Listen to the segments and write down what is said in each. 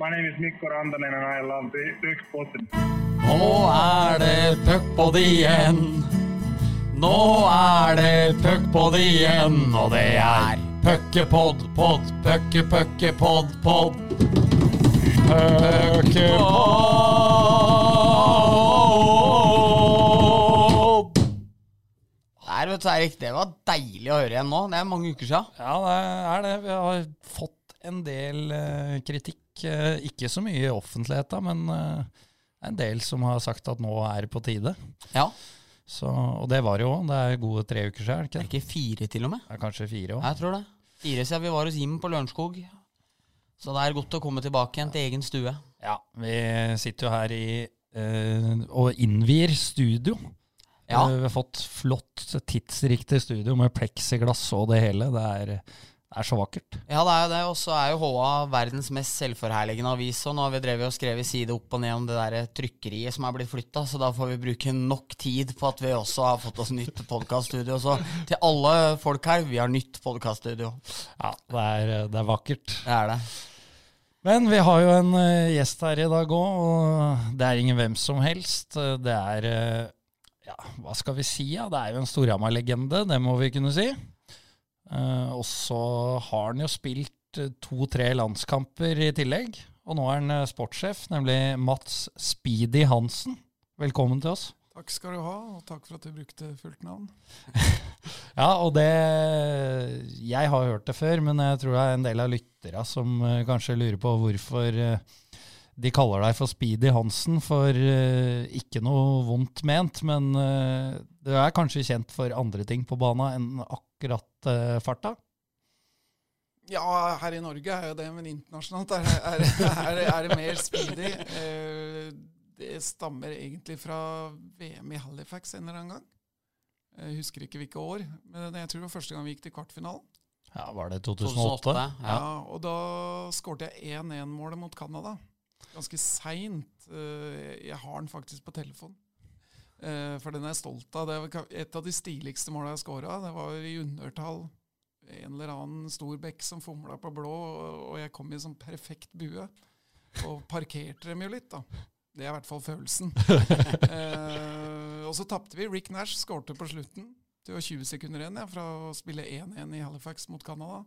My name is Mikko Rantanen and I love the Puckpodden. Nå er det puckpod igjen. Nå er det puckpod igjen, og det er puckepod, pod, pucke, pucke, pod, pod. Puckepod. Der, vet du, Erik. Det var deilig å høre igjen nå. Det er mange uker siden. Ja, det er det. Vi har fått en del eh, kritikk. Eh, ikke så mye i offentligheten, men det er en del som har sagt at nå er det på tide. Ja. Så, og det var det jo òg. Det er gode tre uker siden. Ikke? det er Ikke? fire, til og med. Det er kanskje fire også. Jeg tror det. Fire siden vi var hos Jim på Lørenskog. Så det er godt å komme tilbake igjen til egen stue. Ja, vi sitter jo her i øh, og innvier studio. Ja. Eh, vi har fått flott, tidsriktig studio med pleksiglass og det hele. Det er, det er så vakkert. Ja, det er jo det. Og så er jo HA verdens mest selvforherligende avis. Og nå har vi drevet og skrevet side opp og ned om det der trykkeriet som er blitt flytta, så da får vi bruke nok tid på at vi også har fått oss nytt podkaststudio. Så til alle folk her, vi har nytt podkaststudio. Ja, det er, det er vakkert. Det er det. Men vi har jo en eh, gjest her i dag òg, og det er ingen hvem som helst. Det er eh, Ja, hva skal vi si? Ja? Det er jo en Storhamar-legende, det må vi kunne si. Eh, og så har han jo spilt eh, to-tre landskamper i tillegg. Og nå er han eh, sportssjef, nemlig Mats Speedy Hansen. Velkommen til oss. Takk skal du ha, og takk for at du brukte fullt navn. Ja, og det Jeg har hørt det før, men jeg tror det er en del av lytterne som kanskje lurer på hvorfor de kaller deg for Speedy Hansen, for ikke noe vondt ment, men du er kanskje kjent for andre ting på bana enn akkurat eh, farta? Ja, her i Norge er jo det, men internasjonalt er, er, er, er det mer speedy. Eh, det stammer egentlig fra VM i Halifax en eller annen gang. Jeg husker ikke hvilke år, men jeg tror det var første gang vi gikk til kvartfinalen. Ja, Var det 2008. 2008? Ja. Ja, og da skårte jeg 1-1-målet mot Canada. Ganske seint. Eh, Jeg har den faktisk på telefon. Eh, For den er jeg stolt av. Det var et av de stiligste måla jeg skåra. Det var i undertall. En eller annen stor bekk som fomla på blå, og- jeg kom i sånn perfekt bue. Og parkerte dem jo litt, da. Det er i hvert fall følelsen. eh, og så tapte vi. Rick Nash skårte på slutten. Det var 20 sekunder igjen ja, fra å spille 1-1 i Halifax mot Canada.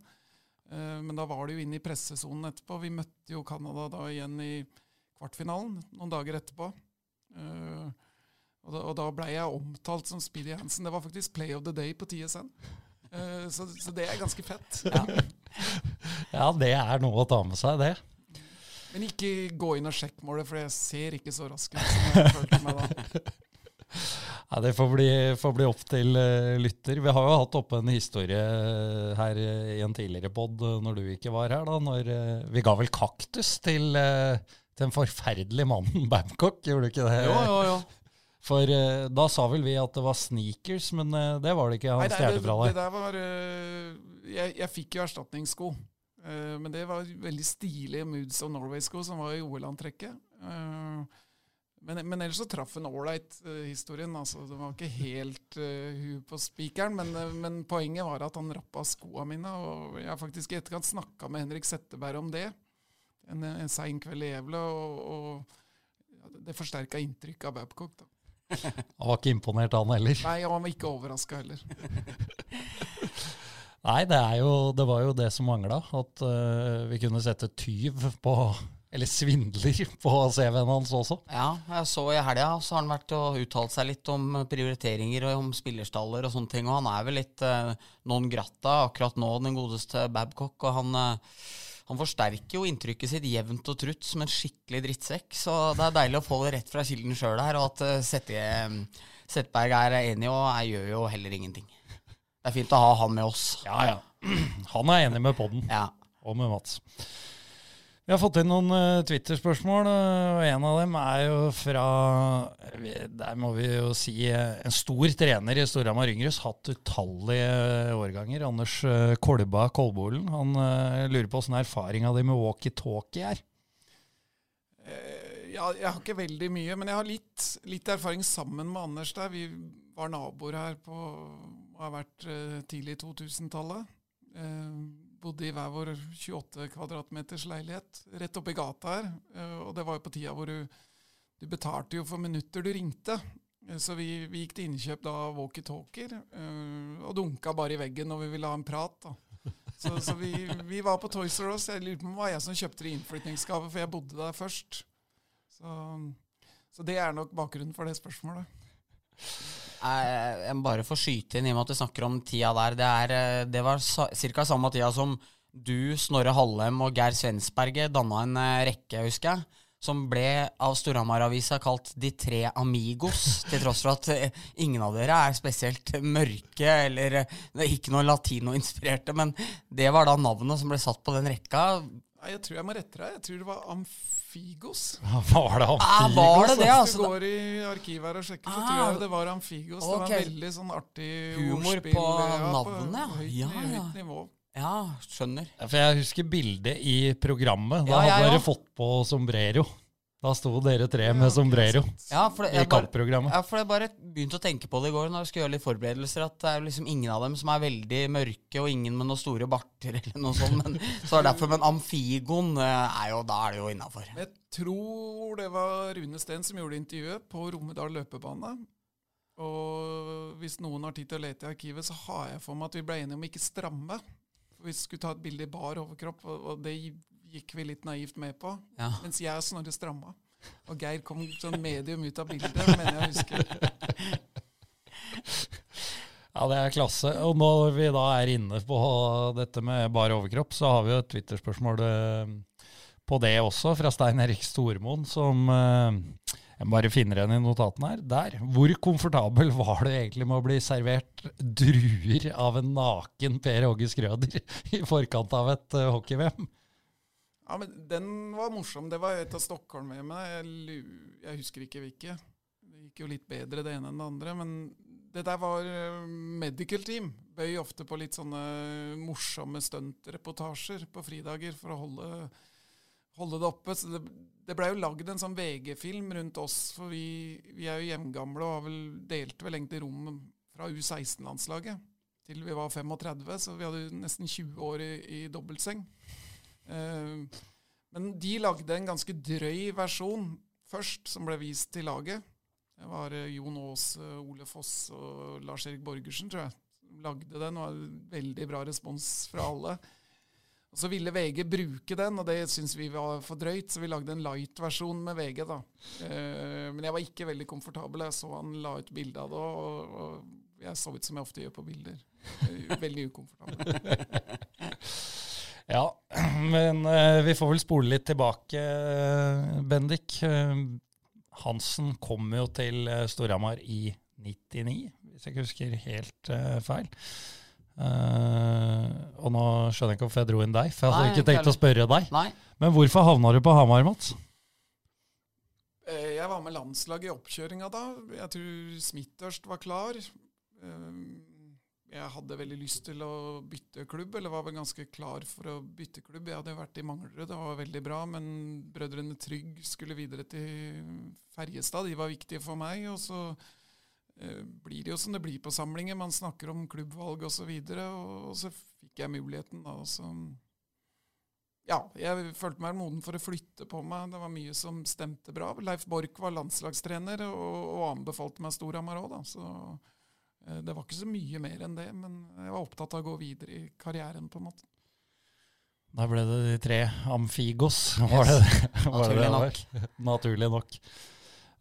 Eh, Men da var det jo inne i pressesonen etterpå. Vi møtte jo Canada da igjen i kvartfinalen noen dager etterpå. Eh, Og da, og da ble jeg omtalt som Speedy Hansen. Det var faktisk Play of the Day på TSN. Uh, Så, så det er ganske fett. Ja, det er noe å ta med seg, det. Men ikke gå inn og sjekk målet, for jeg ser ikke så rask ut som jeg følte meg da. Ja, Det får bli, får bli opp til uh, lytter. Vi har jo hatt oppe en historie eh, her eh, i en tidligere pod når du ikke var her. da, når uh, Vi ga vel kaktus eh, til den forferdelige mannen Babcock, gjorde du ikke det? Jo, jo, jo. For uh, da sa vel vi at det var sneakers, men uh, det var det ikke. Han stjal fra deg. det der var uh, jeg, jeg fikk jo erstatningssko. men det var veldig stilige Moods of Norway-sko som var i OL-antrekket. Men, men ellers så traff en ålreit uh, historien. Altså, det var ikke helt uh, huet på spikeren, men, men poenget var at han rappa skoa mine. Og jeg har faktisk i etterkant snakka med Henrik Setteberg om det en, en sein kveld i Gävle, og, og det forsterka inntrykket av Babcock. da. Han var ikke imponert, han heller. Nei, han var ikke overraska heller. Nei, det, er jo, det var jo det som mangla. At uh, vi kunne sette tyv på Eller svindler på CV-en hans også. Ja, jeg så i helga så har han vært og uttalt seg litt om prioriteringer og om spillerstaller og sånne ting. Og han er vel litt uh, non grata akkurat nå, den godeste Babcock. Og han, eh, han forsterker jo inntrykket sitt jevnt og trutt som en skikkelig drittsekk. Så det er deilig å få det rett fra kilden sjøl her, og at eh, Sette, Setberg er enig, og jeg gjør jo heller ingenting. Det er fint å ha han med oss. Ja, ja. Han er enig med podden. Ja. og med Mats. Vi har fått inn noen uh, Twitter-spørsmål, uh, og en av dem er jo fra Der må vi jo si uh, en stor trener i Storhamar Yngres. Hatt utallige årganger. Anders uh, Kolba Kolbolen. Han uh, lurer på åssen erfaringa di med walkietalkie er. Eh, Ja, jeg har ikke veldig mye, men jeg har litt, litt erfaring sammen med Anders der. Vi var naboer her på og har vært tidlig tidlig 2000-tallet. Eh, bodde i hver vår 28 kvadratmeters leilighet rett oppi gata her. Eh, og det var jo på tida hvor du, du betalte jo for minutter du ringte. Eh, Så vi, vi gikk til innkjøp da walkietalkier eh, og dunka bare i veggen når vi ville ha en prat. da. Så, så vi, vi var på Toys R Us. Jeg lurer på om det var jeg som kjøpte det i innflytningsgave, for jeg bodde der først. Så, så det er nok bakgrunnen for det spørsmålet. Eh, Jeg må bare få skyte inn i og med at du snakker om tida der. Det, er, eh, det var ca. samme tida som du, Snorre Hallem og Geir Svensberget danna en eh, rekke, husker jeg. Som ble av Storhamar-avisa kalt De tre amigos, til tross for at eh, ingen av dere er spesielt mørke eller eh, er ikke noe latinoinspirerte. Men det var da navnet som ble satt på den rekka. Nei, jeg tror jeg må rette deg. Jeg tror det var Amfigos. Var det Ah, Ja, var det det, Hvis altså? du går i arkivet her og sjekker, så Ah, tror jeg det var Amfigos. Det var en veldig sånn artig Humor ordspill, på ja, navnet, På høyt, ja, ja. høyt nivå. Ja, skjønner. For jeg husker bildet i programmet. Da Ja, jeg hadde dere fått på sombrero. Da sto dere tre med sombrero Ja, for det, i kampprogrammet. Ja, for jeg bare begynte å tenke på det i går når jeg skulle gjøre litt forberedelser, at det er liksom ingen av dem som er veldig mørke, og ingen med noen store barter eller noe sånt. Men, så er det derfor, men Amfigon eh, er jo, da er det jo innafor. Jeg tror det var Rune Steen som gjorde intervjuet på Romedal løpebane. Og hvis noen har tid til å lete i arkivet, så har jeg for meg at vi ble enige om ikke stramme. For Vi skulle ta et bilde i bar overkropp, og det gikk vi litt naivt med på. Ja. Mens jeg og Snorre stramma. Og Geir kom sånn medium ut av bildet, mener jeg husker. Ja, det er klasse. Og når vi da er inne på dette med bar overkropp, så har vi jo et Twitter-spørsmål eh, på det også, fra Stein Erik Stormoen, som eh, jeg bare finner igjen i notatene her. Der. Hvor komfortabel var du egentlig med å bli servert druer av en naken Per Åge Skrøder i forkant av et eh, hockey-VM? Ja, men Den var morsom. Det var et av Stockholm-VM-ene. Jeg, jeg husker ikke hvilke. Det gikk jo litt bedre det ene enn det andre. Men det der var eh, medical team. Bøy ofte på litt sånne morsomme stuntreportasjer på fridager for å holde, holde det oppe. Så det, det blei jo lagd en sånn VG-film rundt oss, for vi, vi er jo hjemgamle og har vel, delte vel egentlig rom fra U16-landslaget til vi var 35, så vi hadde nesten 20 år i, i dobbeltseng. Eh, men de lagde en ganske drøy versjon først, som ble vist til laget. Det var eh, Jon Aas, eh, Ole Foss og Lars-Erik Borgersen, tror jeg, som lagde den. Og veldig bra respons fra alle. Og Så ville VG bruke den, og det syntes vi var for drøyt, så vi lagde en light-versjon med VG. da. Men jeg var ikke veldig komfortabel. Jeg så han la ut bilde av det, og, jeg så ut som jeg ofte gjør på bilder. Veldig ukomfortabel. Vi får vel spole litt tilbake, Bendik. Hansen kom jo til eh, Storhamar i 99, hvis jeg ikke husker helt eh, feil. Uh, og nå skjønner jeg ikke hvorfor jeg dro inn deg, for jeg hadde Nei, ikke tenkt å spørre deg. Nei. Men hvorfor havna du på Hamar, Mats? Eh, Jeg var med landslaget i oppkjøringa da. Jeg tror Smithørst var klar. Eh, Jeg hadde veldig lyst til å bytte klubb, eller var vel ganske klar for å bytte klubb. Jeg hadde vært i Manglerud, det var veldig bra, men brødrene Trygg skulle videre til Ferjestad. De var viktige for meg. Og så eh, blir det jo som det blir på samlinger. Man snakker om klubbvalg osv., og, så og, så fikk jeg muligheten da. og så ja, jeg følte meg moden for å flytte på meg. Det var mye som stemte bra. Leif Borch var landslagstrener og, og anbefalte meg Storhamar òg, da. Så det var ikke så mye mer enn det. Men jeg var opptatt av å gå videre i karrieren, på en måte. Da ble det de tre Amfigos, var det det? Var Naturlig det det nok. var? Naturlig nok.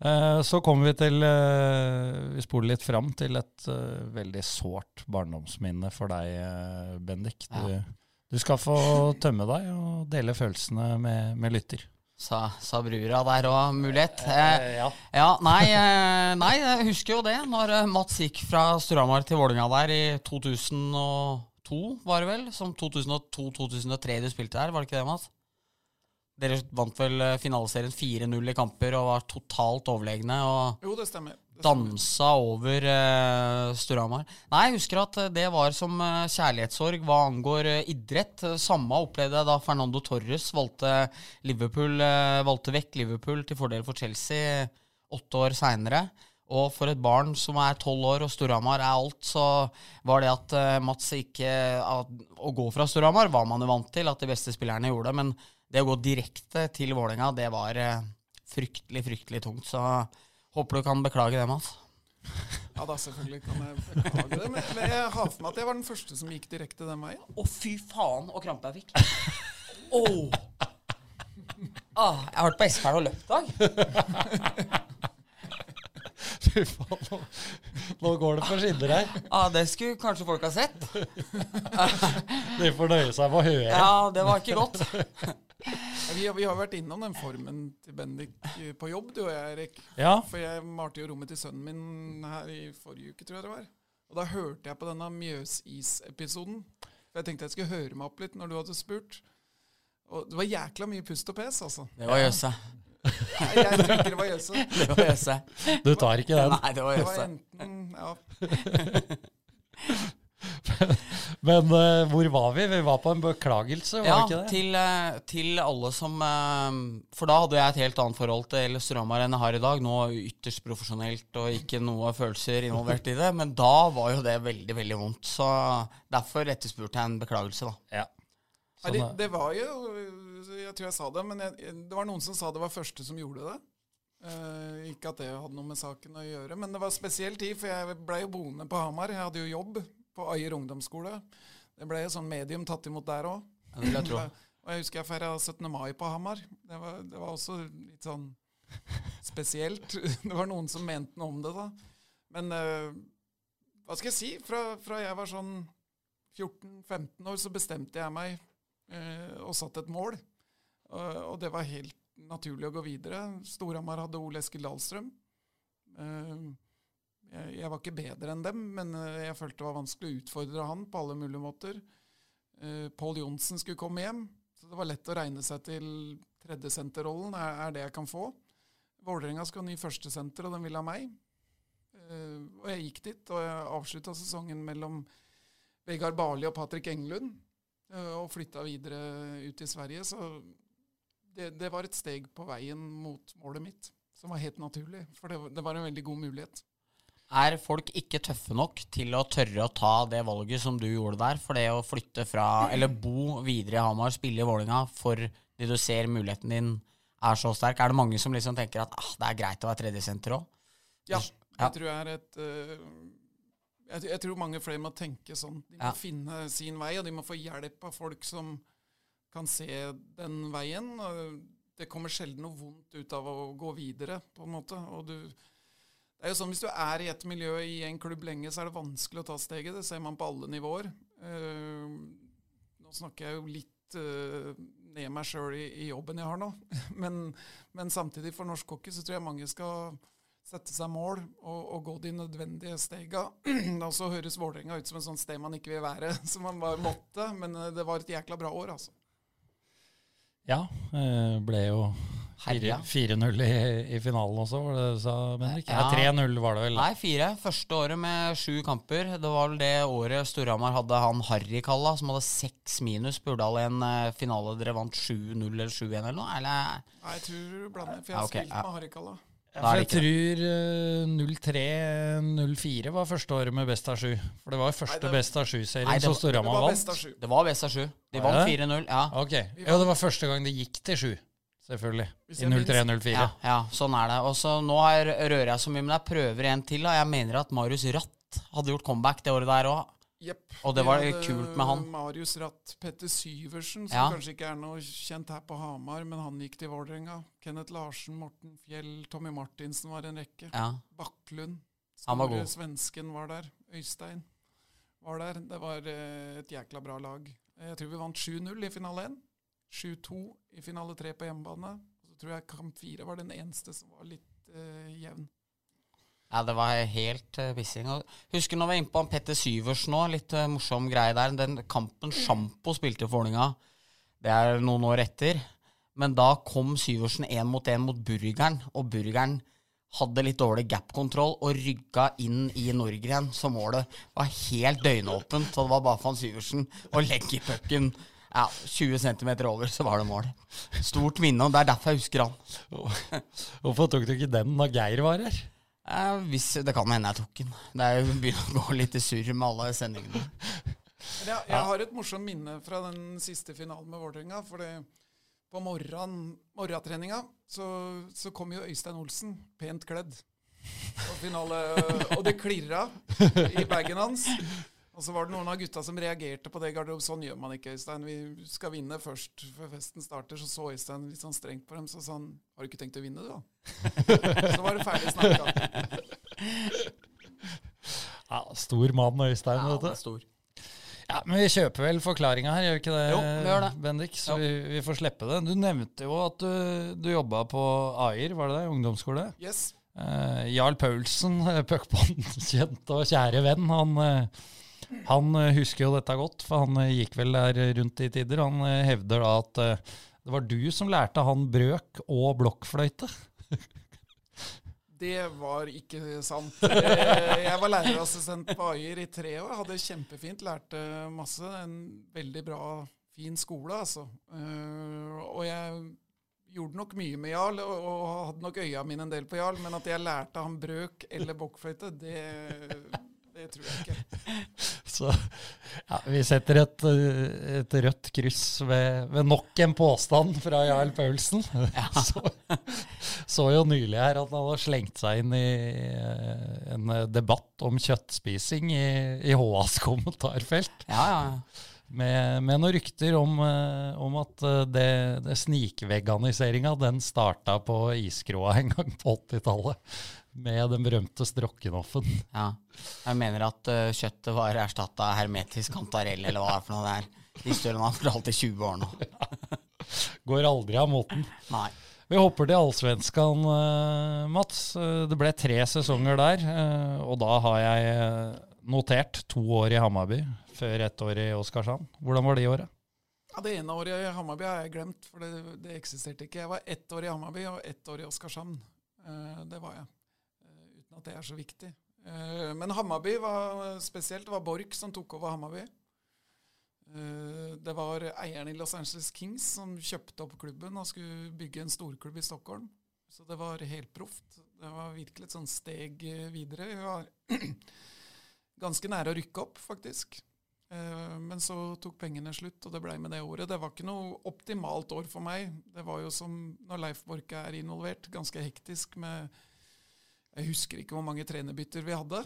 Eh, Så kommer vi til eh, Vi spoler litt fram til et eh, veldig sårt barndomsminne for deg, eh, Bendik. Du, du skal få tømme deg og dele følelsene med, med lytter. Sa, sa brura der òg, mulighet. Eh, ja. ja, nei, eh, nei, jeg husker jo det. Når eh, Mats gikk fra Storhamar til Vålinga der i 2002, var det vel? Som 2002-2003 du spilte der, var det ikke det, Mats? Dere vant vel eh, finaleserien 4-0 i kamper og var totalt overlegne. og Jo, det stemmer. Dansa over uh, Storhamar. Nei, jeg husker at eh, det var som uh, kjærlighetssorg hva angår uh, idrett. Eh, Samme opplevde jeg da Fernando Torres valgte, Liverpool, eh, valgte vekk Liverpool til fordel for Chelsea åtte år seinere. Og for et barn som er tolv år, og Storhamar er alt, så var det at eh, Mats ikke at, Å gå fra Storhamar var man jo vant til, at de beste spillerne gjorde det. Men det å gå direkte til Vålerenga, det var eh, fryktelig, fryktelig tungt. Så håper du kan beklage det, Mats. Ja da, selvfølgelig kan jeg beklage det. Men jeg har for meg at jeg var den første som gikk direkte den veien. Å, fy faen, og krampe jeg fikk. Åh. Ah, jeg har vært på Espern og løpt i dag. Fy faen, nå, nå går det for skinner her. Ah, det skulle kanskje folk ha sett. De får nøye seg med å høre. Ja, det var ikke godt. Vi, har- vi har vært innom den formen til Bendik eh, på jobb, du og jeg, Erik. Ja, For jeg malte jo rommet til sønnen min her i forrige uke, tror jeg det var. Og da hørte jeg på denne Mjøsis-episoden. Jeg tenkte jeg skulle høre meg opp litt når du hadde spurt. Og det var jækla mye pust og pes, altså. Det var Jøsse. Nei, jeg tror ikke det var Jøse. Det var Jøsse. du tar ikke den. Nei, det var Det var enten Ja. Men uh, hvor var vi? Vi var på en beklagelse, var Ja, det ikke det? til, eh, til alle som uh, For da hadde jeg et helt annet forhold til Storhamar enn jeg har i dag. Nå ytterst profesjonelt og ikke noe følelser involvert i det. Men da var jo det veldig, veldig vondt. Så derfor etterspurte jeg en beklagelse, da. Ja. Sånn det, det var jo Jeg tror jeg sa det, men jeg, det var noen som sa det var første som gjorde det. Uh, ikke at det hadde noe med saken å gjøre, men det var spesiell tid, for jeg blei jo boende på Hamar. Jeg hadde jo jobb på Ajer ungdomsskole. Det ble sånn medium tatt imot der òg. Ja. Og jeg husker jeg feira 17. mai på Hamar. Det var, det var også litt sånn spesielt. Det var noen som mente noe om det, da. Men uh, hva skal jeg si? Fra, fra jeg var sånn 14-15 år, så bestemte jeg meg uh, og satte et mål. Og, og det var helt naturlig å gå videre. Storhamar hadde Ole Eskil Dahlstrøm. Eh, jeg, jeg var ikke bedre enn dem, men eh, jeg følte det var vanskelig å utfordre han på alle mulige måter. Uh, Pål Johnsen skulle komme hjem, så det var lett å regne seg til tredjesenterrollen. Er, er det jeg kan få? Vålerenga skal ha ny førstesenter, og den vil ha meg. Eh, og jeg gikk dit, og jeg avslutta sesongen mellom Vegard Barli og Patrick Englund, eh, og flytta videre ut i Sverige. Så det, det var et steg på veien mot målet mitt, som var helt naturlig. For det, det var en veldig god mulighet. Er folk ikke tøffe nok til å tørre å ta det valget som du gjorde der? For det å flytte fra, eller bo videre i Hamar, spille i Vålinga fordi du ser muligheten din er så sterk? Er det mange som liksom tenker at ah, det er greit å være tredjesenter òg? Ja, Ja. jeg tror jeg er et uh jeg, tror mange flere må tenke sånn. De må Ja. finne sin vei, og de må få hjelp av folk som kan se den veien. Det kommer sjelden noe vondt ut av å gå videre, på en måte. Og du, det er jo sånn, Hvis du er i et miljø i en klubb lenge, så er det vanskelig å ta steget. Det ser man på alle nivåer. Eh, nå snakker jeg jo litt eh, ned meg sjøl i, jobben jeg har nå. men, men samtidig, for norsk hockey, så tror jeg mange skal sette seg mål og, og gå de nødvendige stega. Og så høres Vålerenga ut som et sånt sted man ikke vil være, som man bare måtte. Men eh, det var et jækla bra år, altså. Ja, eh, ble jo. 4-0 i, i finalen også, var det du sa, Bendik? Ja, Ja. 3-0 var det vel. Nei, 4. Første året med sju kamper. Det var vel det året Storhamar hadde han Harry Kalla, som hadde seks minus. Burdal i en eh, finale dere vant 7-0 eller 7-1 eller noe? Eller? Nei, jeg tror du blander, for jeg har okay, spilt ja. med Harrikalla. Ja, er for jeg tror eh, 03-04 var første året med best av sju. For det var første Nei, det- best av sju-serien som Storhamar var vant. best av sju. Det var best av sju. De vant 4-0. Ja. Ok, ja, det var første gang det gikk til sju, selvfølgelig. I jeg minst- 03-04. Ja, ja, sånn er det. Og så Nå har- rører jeg så mye, men jeg prøver en til. Da. Jeg mener at Marius Ratt hadde gjort comeback det året der òg. Yep. Og det var hadde kult med han. Marius Ratt, Petter Syversen, som Ja. kanskje ikke er noe kjent her på Hamar, men han gikk til Vålerenga. Kenneth Larsen, Morten Fjell, Tommy Martinsen var en rekke. Ja. Bakklund. Han var god. Svensken var der. Øystein var der. Det var eh, et jækla bra lag. Jeg tror vi vant 7-0 i finale 1. 7-2 i finale 3 på hjemmebane. Så tror jeg kamp 4 var den eneste som var litt eh, jevn. Ja, det var helt uh. Og Husker når vi var inne på Petter Syversen nå, litt uh, morsom greie der. Den kampen Sjampo spilte for Vålerenga, det er noen år etter. Men da kom Syversen én mot én mot Burgeren, og Burgeren hadde litt dårlig gap-kontroll og rygga inn i Norgren, så målet var helt døgnåpent. Og det var bare for han Syversen å legge pucken ja, 20 cm over, så var det mål. Stort minne, og det er derfor jeg husker han. Hvorfor tok du ikke den da Geir var her? Eh, hvis, det kan hende jeg tok den. Det er jo begynner å gå litt i surr med alle sendingene. Jeg, jeg har et morsomt minne fra den siste finalen med Vålerenga. For på morgen, morgentreninga så, så kom jo Øystein Olsen pent kledd. på finale, og det klirra i bagen hans. Og så var det noen av gutta som reagerte på det. Garderob. Sånn gjør man ikke, Øystein. Vi skal vinne først før festen starter. Så så Øystein litt sånn strengt på dem. Så sa han Har du ikke tenkt å vinne, du, da? Så var det ferdig snakka. Ja, stor mann, Øystein. Ja, vet du. er stor. Ja, Men vi kjøper vel forklaringa her, gjør vi ikke det, Jo, vi gjør det. Bendik? Så vi, vi får slippe det. Du nevnte jo at du, du jobba på Ayer, var det det? Ungdomsskole? Yes. Eh, Jarl Paulsen, puckbånd, kjent og kjære venn, han, eh, han eh, husker jo dette godt, for han eh, gikk vel der rundt i tider. Han eh, hevder da at eh, det var du som lærte han brøk og blokkfløyte. Det var ikke sant. Eh, Jeg var lærerassistent på Ayer i tre år. Hadde kjempefint, lærte masse. En veldig bra, fin skole, altså. Eh, Og jeg gjorde nok mye med Jarl, og hadde nok øya mine en del på Jarl, men at jeg lærte han brøk eller blokkfløyte, det, det tror jeg ikke. Så ja, vi setter et, et rødt kryss ved, ved nok en påstand fra Jarl Paulsen. Så, så jo nylig her at han hadde slengt seg inn i eh, en debatt om kjøttspising i, i HAs kommentarfelt. Ja, ja, ja. Med, med noen rykter om, eh, om at eh, det, det snikveganiseringa den starta på iskroa en gang på 80-tallet. Med den berømte Strokkenoffen. ja. Jeg mener at uh, kjøttet var erstatta av hermetisk kantarell, eller hva det er for noe det er. De Historien har for i 20 år nå. Går aldri av moten. Nei. Vi hopper til Allsvenskan, uh, Mats. Eh, Det ble tre sesonger der, uh, og da har jeg notert to år i Hammarby før ett år i Oskarshamn. Hvordan var de året? Ja, Det ene året i Hammarby har jeg glemt, for det, det eksisterte ikke. Jeg var ett år i Hammarby og ett år i Oskarshamn. Eh, det var jeg. Uten at det er så viktig. Eh, men Hammarby var spesielt. Det var Borch som tok over Hammarby. Eh, det var eieren i Los Angeles Kings som kjøpte opp klubben og skulle bygge en storklubb i Stockholm. Så det var helt proft. Det var virkelig et sånt steg eh, videre. Vi var ganske nære å rykke opp, faktisk. Men så tok pengene slutt, og det blei med det året. Det var ikke noe optimalt år for meg. Det var jo som når Leif Borch er involvert, ganske hektisk med Jeg husker ikke hvor mange trenerbytter vi hadde,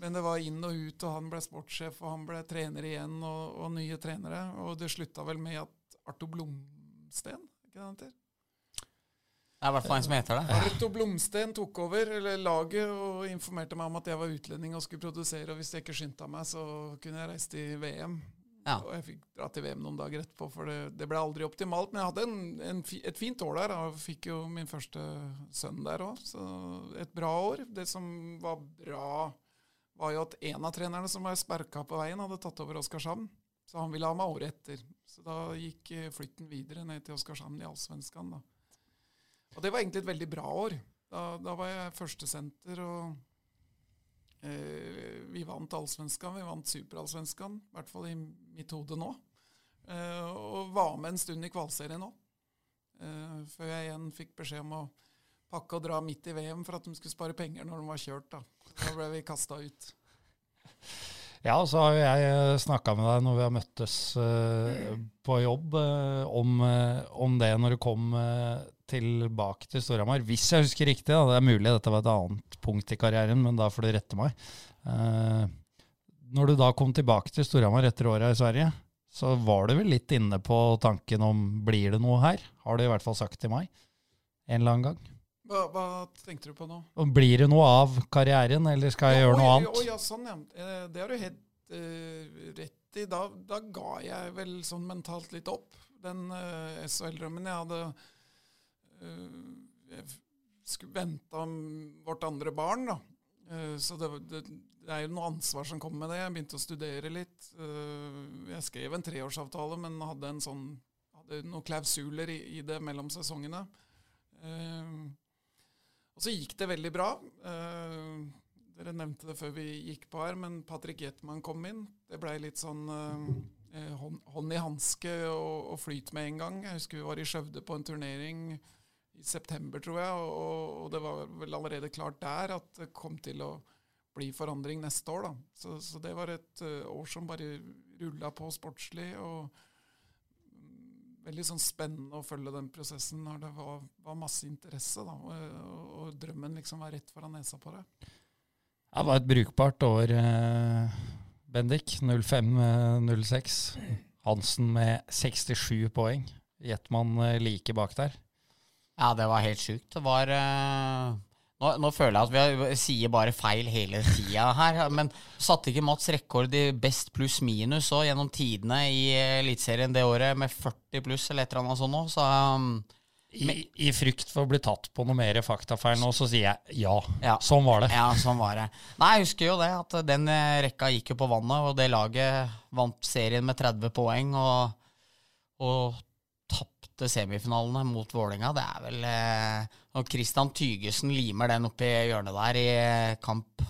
men det var inn og ut, og han ble sportssjef, og han ble trener igjen, og, og nye trenere. Og det slutta vel med at Arto Blomsten, ikke det han heter? Det er i hvert fall en som heter det. Arto Blomsten tok over eller laget og informerte meg om at jeg var utlending og skulle produsere, og hvis jeg ikke skyndte meg, så kunne jeg reise til VM. Ja. Og jeg fikk dra til VM noen dager etterpå, for det, det ble aldri optimalt. Men jeg hadde en, en, et fint år der, og fikk jo min første sønn der òg. Så et bra år. Det som var bra, var jo at en av trenerne som var sperka på veien, hadde tatt over Oskarshamn. Så han ville ha meg året etter. Så da gikk eh, flytten videre ned til Oskarshamn i Allsvenskan, da. Og det var egentlig et veldig bra år. Da, da var jeg førstesenter, og vi vant Allsvenskan, vi vant Superallsvenskan, i hvert fall i mitt hode nå. Eh, og var med en stund i kvalserien òg. Eh, før jeg igjen fikk beskjed om å pakke og dra midt i VM for at de skulle spare penger når de var kjørt. Da, da ble vi kasta ut. Ja, så har jeg snakka med deg når vi har møttes eh, på jobb, eh, om, eh, det når du kom eh, tilbake til Storhamar. Hvis jeg husker riktig, da, det er mulig dette var et annet punkt i karrieren, men da får du rette meg. Eh, når du da kom tilbake til Storhamar etter åra i Sverige, så var du vel litt inne på tanken om blir det noe her? Har du i hvert fall sagt til meg en eller annen gang. Hva, hva tenkte du på nå? Og blir det noe av karrieren, eller skal jeg gjøre noe oi, annet? Oi, ja, sånn, ja. Eh, Det har du helt uh, rett i. Da, da ga jeg vel sånn mentalt litt opp. Den uh, SHL-drømmen jeg hadde eh, skulle vente om vårt andre barn, da. Eh, så det, det, det er jo noe ansvar som kommer med det. Jeg begynte å studere litt. Eh, jeg skrev en treårsavtale, men hadde sånn hadde noen klausuler i, i det mellom sesongene. Eh, og så gikk det veldig bra. Eh, dere nevnte det før vi gikk på her, men Patrick Jetman kom inn. Det blei litt sånn eh, hånd, hånd i hanske og, og flyt med en gang. Jeg husker vi var i Skjøvde på en turnering i september, tror jeg. Og, og, det var vel allerede klart der at det kom til å bli forandring neste år. da. Så, så det var et uh, år som bare rulla på sportslig. og Veldig sånn spennende å følge den prosessen når det var, var masse interesse. da, og, og, drømmen liksom var rett foran nesa på det. Det var et brukbart år, eh, Bendik. 05-06. Hansen med 67 poeng. Gjettmann man like bak der. Ja, det var helt sjukt. Det var uh, nå, nå, føler jeg at vi sier bare feil hele tida her. Men satte ikke Mats rekord i best pluss minus òg gjennom tidene i Eliteserien det året, med 40 pluss eller et eller annet sånt òg, Så um, i, I, frykt for å bli tatt på noe mer faktafeil nå, så sier jeg ja. ja. Sånn var det. Ja, sånn var det. Nei, jeg husker jo det, at den rekka gikk jo på vannet, og det laget vant serien med 30 poeng. og, og tapte semifinalene mot Vålerenga. Det er vel Og Når Christian Tygesen limer den oppi hjørnet der i eh, kamp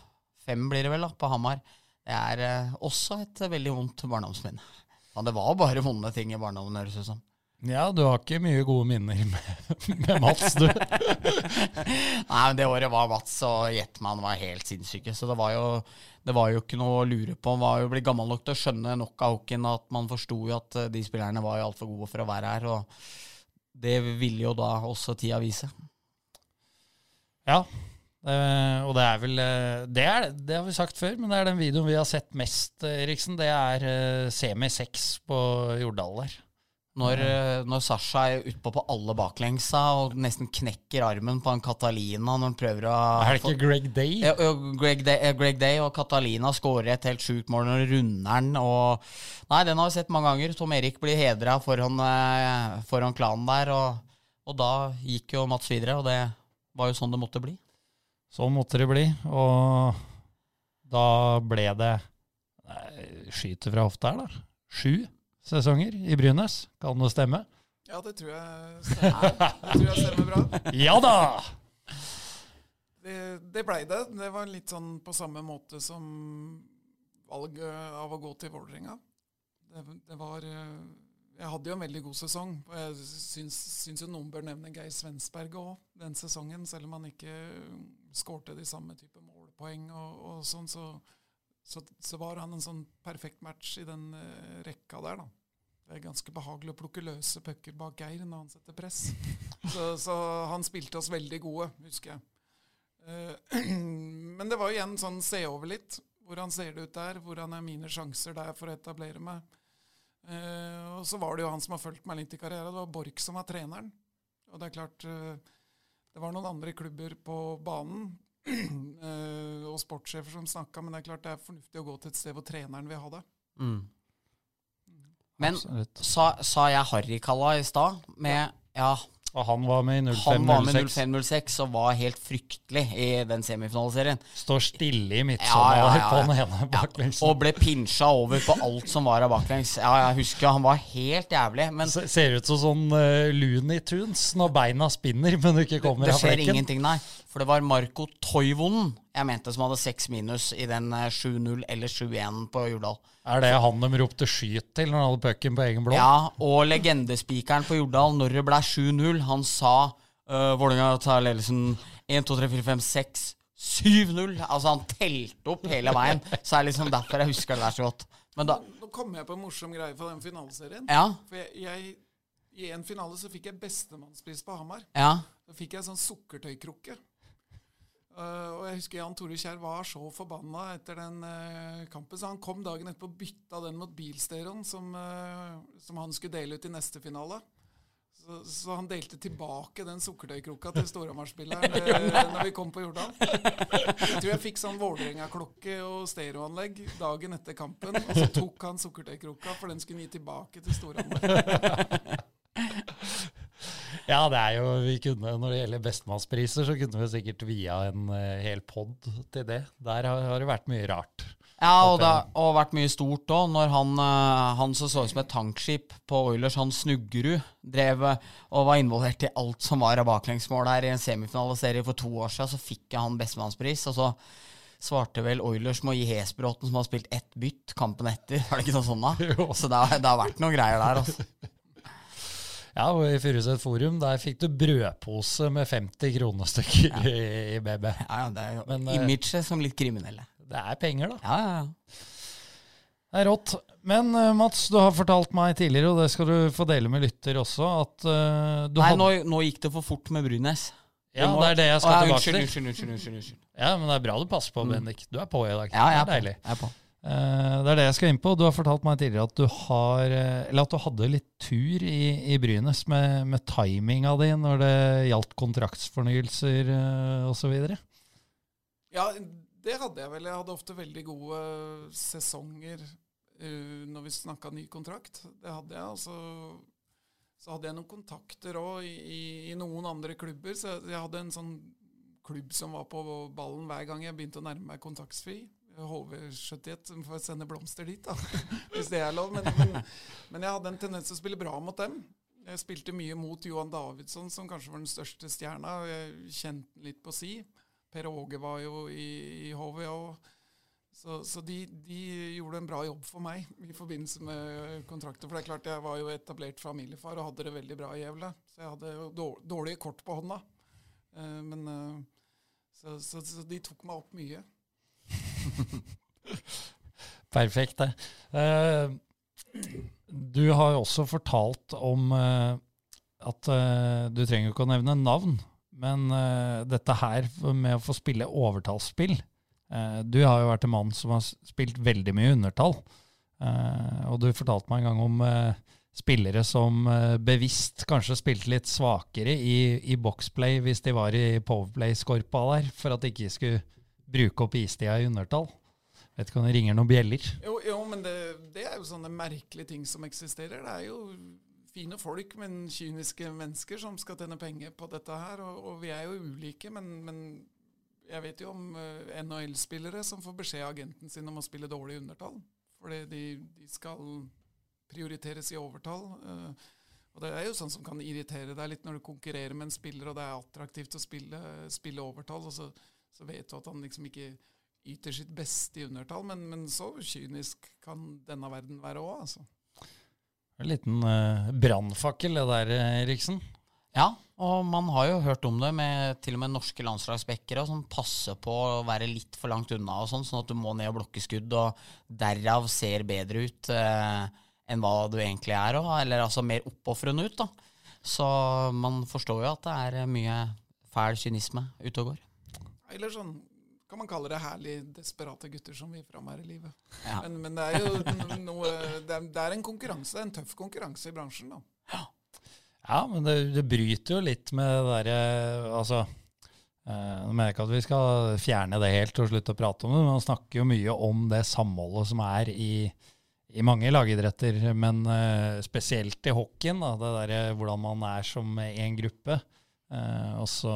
fem, blir det vel, da, på Hamar. Det er eh, også et veldig vondt barndomsminne. Ja, det var bare vonde ting i barndommen, høres det ut som. Ja, du har ikke mye gode minner med, med Mats, du. Nei, men det året var Mats og Jetman var helt sinnssyke. Så det var, jo, det var jo ikke noe å lure på. Han var jo blitt gammel nok til å skjønne nok av hockeyen at man forsto jo at eh, de spillerne var jo altfor gode for å være her. Og det ville jo da også tida vise. Ja, Uh, og det er vel uh, det, er, det, har vi sagt før, men det er den videoen vi har sett mest, Eriksen. Det er uh, semi 6 på Jordal der. Når, eh, når Sasha er utpå på alle baklengsa og nesten knekker armen på en Catalina når han prøver å Er det ikke Greg Day? Ja, Greg Day, Greg Day og Catalina skårer et helt sjukt mål når runder den. Og, nei, den har vi sett mange ganger. Tom Erik blir hedra foran, eh, foran, klanen der. Og, og, da gikk jo Mats videre, og det var jo sånn det måtte bli. Sånn måtte det bli. Og da ble det Skyter fra hofta her, da. Sju sesonger i Brynes. Kan det stemme? Ja, det tror jeg stemmer. Det tror jeg stemmer bra. ja da! Det, det blei det. Det var litt sånn på samme måte som valget av å gå til Vålerenga. Det, det, var eh, Jeg hadde jo en veldig god sesong. og Jeg syns, syns jo noen bør nevne Geir Svensberg òg den sesongen. Selv om han ikke skårte de samme type målpoeng og, og sånn, så så, så, var han en sånn perfekt match i den uh, rekka der, da. Det er ganske behagelig å plukke løse pucker bak Geir når han setter press. Så, så han spilte oss veldig gode, husker jeg. Uh, men det var igjen sånn se over litt. Hvordan ser det ut der? Hvordan er mine sjanser der for å etablere meg? Uh, og så var det jo han som har fulgt meg litt i karrieren. Det var Borch som var treneren. Og det er klart Det var noen andre klubber på banen uh, og sportssjefer som snakka, men det er klart det er fornuftig å gå til et sted hvor treneren vil ha det. Mm. Men sa, sa, jeg Harrykalla i stad? Med ja. ja. Og han var med i 05-06. Han var med i 05-06 og var helt fryktelig i den semifinaleserien. Står stille i midtsommer ja, ja, på den ene baklengs. og ble pinsja over på alt som var av baklengs. Ja, jeg husker han var helt jævlig. Men Ser ut som sånn uh, Looney Tunes når beina spinner, men du ikke kommer av flekken. Det skjer ingenting, nei. For det var Marco Toivonen jeg mente som hadde seks minus i den 7-0 eh, eller 7-1 på Jordal. Er det han de ropte skyt til når han hadde pucken på egen blå? Ja, og legendespikeren på Jordal, når det ble 7-0, han sa uh, Vålerenga tar ledelsen 1, 2, 3, 4, 5, 6 7-0! Altså, han telte opp hele veien. Så er det liksom derfor jeg husker det der så godt. Men da Nå kommer jeg på en morsom greie fra den finaleserien. Ja. For jeg, jeg, I en finale så fikk jeg bestemannspris på Hamar. Ja. Da fikk jeg sånn sukkertøykrukke. Uh, og jeg husker Jan Tore Kjær var så forbanna etter den uh, kampen, så han kom dagen etterpå og bytta den mot bilstereoen som, uh, som, han skulle dele ut i neste finale. Så, så han delte tilbake den sukkertøykrukka til Storhamar-spilleren når vi kom på Jordal. Jeg tror jeg fikk sånn Vålerenga-klokke og stereoanlegg dagen etter kampen, og så tok han sukkertøykrukka, for den skulle han gi tilbake til Storhamar. Ja, det er jo, vi kunne, når det gjelder bestemannspriser, så kunne vi sikkert via en uh, hel pod til det. Der har, har, det vært mye rart. Ja, og det har vært mye stort òg. Når han, uh, han som så ut som et tankskip på Oilers, han Snuggerud, drev uh, og var involvert i alt som var av baklengsmål her i en semifinaliserie for to år siden, så fikk han bestemannspris. Og så svarte vel Oilers med å gi Hesbråten, som har spilt ett bytt kampen etter. Er det ikke noe sånt da? Så det har, det har vært noen greier der, altså. Ja, og i Furuset Forum der fikk du brødpose med 50 kronestykker i, i BB. Ja, ja, det er jo Men, eh, imaget som litt kriminelle. Det er penger, da. Ja, ja, ja. Det er rått. Men eh, Mats, du har fortalt meg tidligere, og det skal du få dele med lytter også, at uh, du Nei, hadde nå, nå gikk det for fort med Brunes. Ja, må- det er det jeg skal Å, ja, tilbake unnskyld, til. Unnskyld, unnskyld, unnskyld, unnskyld. Ja, men det er bra du passer på, Bendik. Du er på i dag. Mm. Ja, jeg det er er på. deilig. Jeg er på. Eh, det er det jeg skal inn på. Du har fortalt meg tidligere at du har eh, at du hadde litt tur i, i Brynes med, med timinga di når det gjaldt kontraktsfornyelser uh, osv. Ja, det hadde jeg vel. Jeg hadde ofte veldig gode sesonger uh, når vi snakka ny kontrakt. Det hadde jeg. Og så, hadde jeg noen kontakter òg i, i, i noen andre klubber. Så jeg hadde en sånn klubb som var på ballen hver gang jeg begynte å nærme meg kontaktsfri. HV71, som får sende blomster dit, da, hvis det er lov. Men, men, men jeg hadde en tendens til å spille bra mot dem. Jeg spilte mye mot Johan Davidsson, som kanskje var den største stjerna. Jeg kjente litt på si. Per Åge var jo i, i HV òg. Så, så de, de gjorde en bra jobb for meg i forbindelse med kontrakter. For det er klart, jeg var jo etablert familiefar og hadde det veldig bra i Gjevle. Så jeg hadde jo dårlige kort på hånda. Eh, men eh, så, så, så de tok meg opp mye. Perfekt, det. Uh, du har jo også fortalt om uh, at uh, du trenger jo ikke å nevne navn, men dette her med å få spille overtallsspill Du har jo vært en mann som har spilt veldig mye undertall. Og du fortalte meg en gang om spillere som bevisst kanskje spilte litt svakere i, i boxplay hvis de var i powerplay-skorpa der, for at de ikke skulle bruke opp istida i undertall. Vet ikke om det ringer noen bjeller. Jo, jo men det, det er jo sånne merkelige ting som eksisterer. Det er jo fine folk, men kyniske mennesker som skal tjene penger på dette her. Og, og vi er jo ulike, men, men jeg vet jo om uh, NHL-spillere som får beskjed av agenten sin om å spille dårlig undertall. Fordi de, de skal prioriteres i overtall. Uh, og det er jo sånn som kan irritere deg litt når du konkurrerer med en spiller, og det er attraktivt å spille, spille overtall, og så, så vet du at han liksom ikke yter sitt beste i undertall, men, men så kynisk kan denne verden være òg, altså. En liten uh, brannfakkel det der, Eriksen. Ja, og man har jo hørt om det med til og med norske landslagsbackere som passer på å være litt for langt unna, og sånn, sånn at du må ned og blokke skudd, og derav ser bedre ut eh, enn hva du egentlig er, og, eller altså mer oppofrende ut. da. Så man forstår jo at det er mye fæl kynisme ute og går. Eller sånn kan man kalle det herlig desperate gutter som vil fram her i livet. Ja. Men, men det er jo noe det er, det er en konkurranse, en tøff konkurranse i bransjen, da. Ja, men det, det bryter jo litt med det derre Altså, eh, nå mener jeg ikke at vi skal fjerne det helt og slutte å prate om det, men man snakker jo mye om det samholdet som er i, i mange lagidretter, men eh, spesielt i hockeyen. Da, det derre hvordan man er som én gruppe. Eh, og så,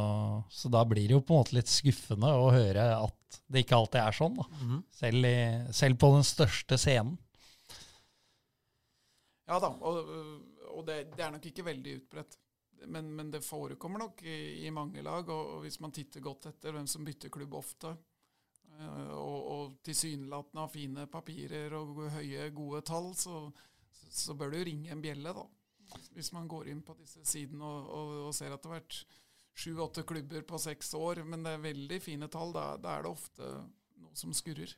så da blir det jo på en måte litt skuffende å høre at det ikke alltid er sånn. Da. Mhm. Selv, i, selv på den største scenen. Ja da, og, og det, det er nok ikke veldig utbredt. Men, men det forekommer nok i, i mange lag, og, og hvis man titter godt etter hvem som bytter klubb ofte, eh, og, og tilsynelatende har fine papirer og høye, gode tall, så, så, så bør det jo ringe en bjelle, da. Hvis- man går inn på disse sidene og, og, og ser at det har vært sju-åtte klubber på seks år, men det er veldig fine tall, da, da er det ofte noe som skurrer.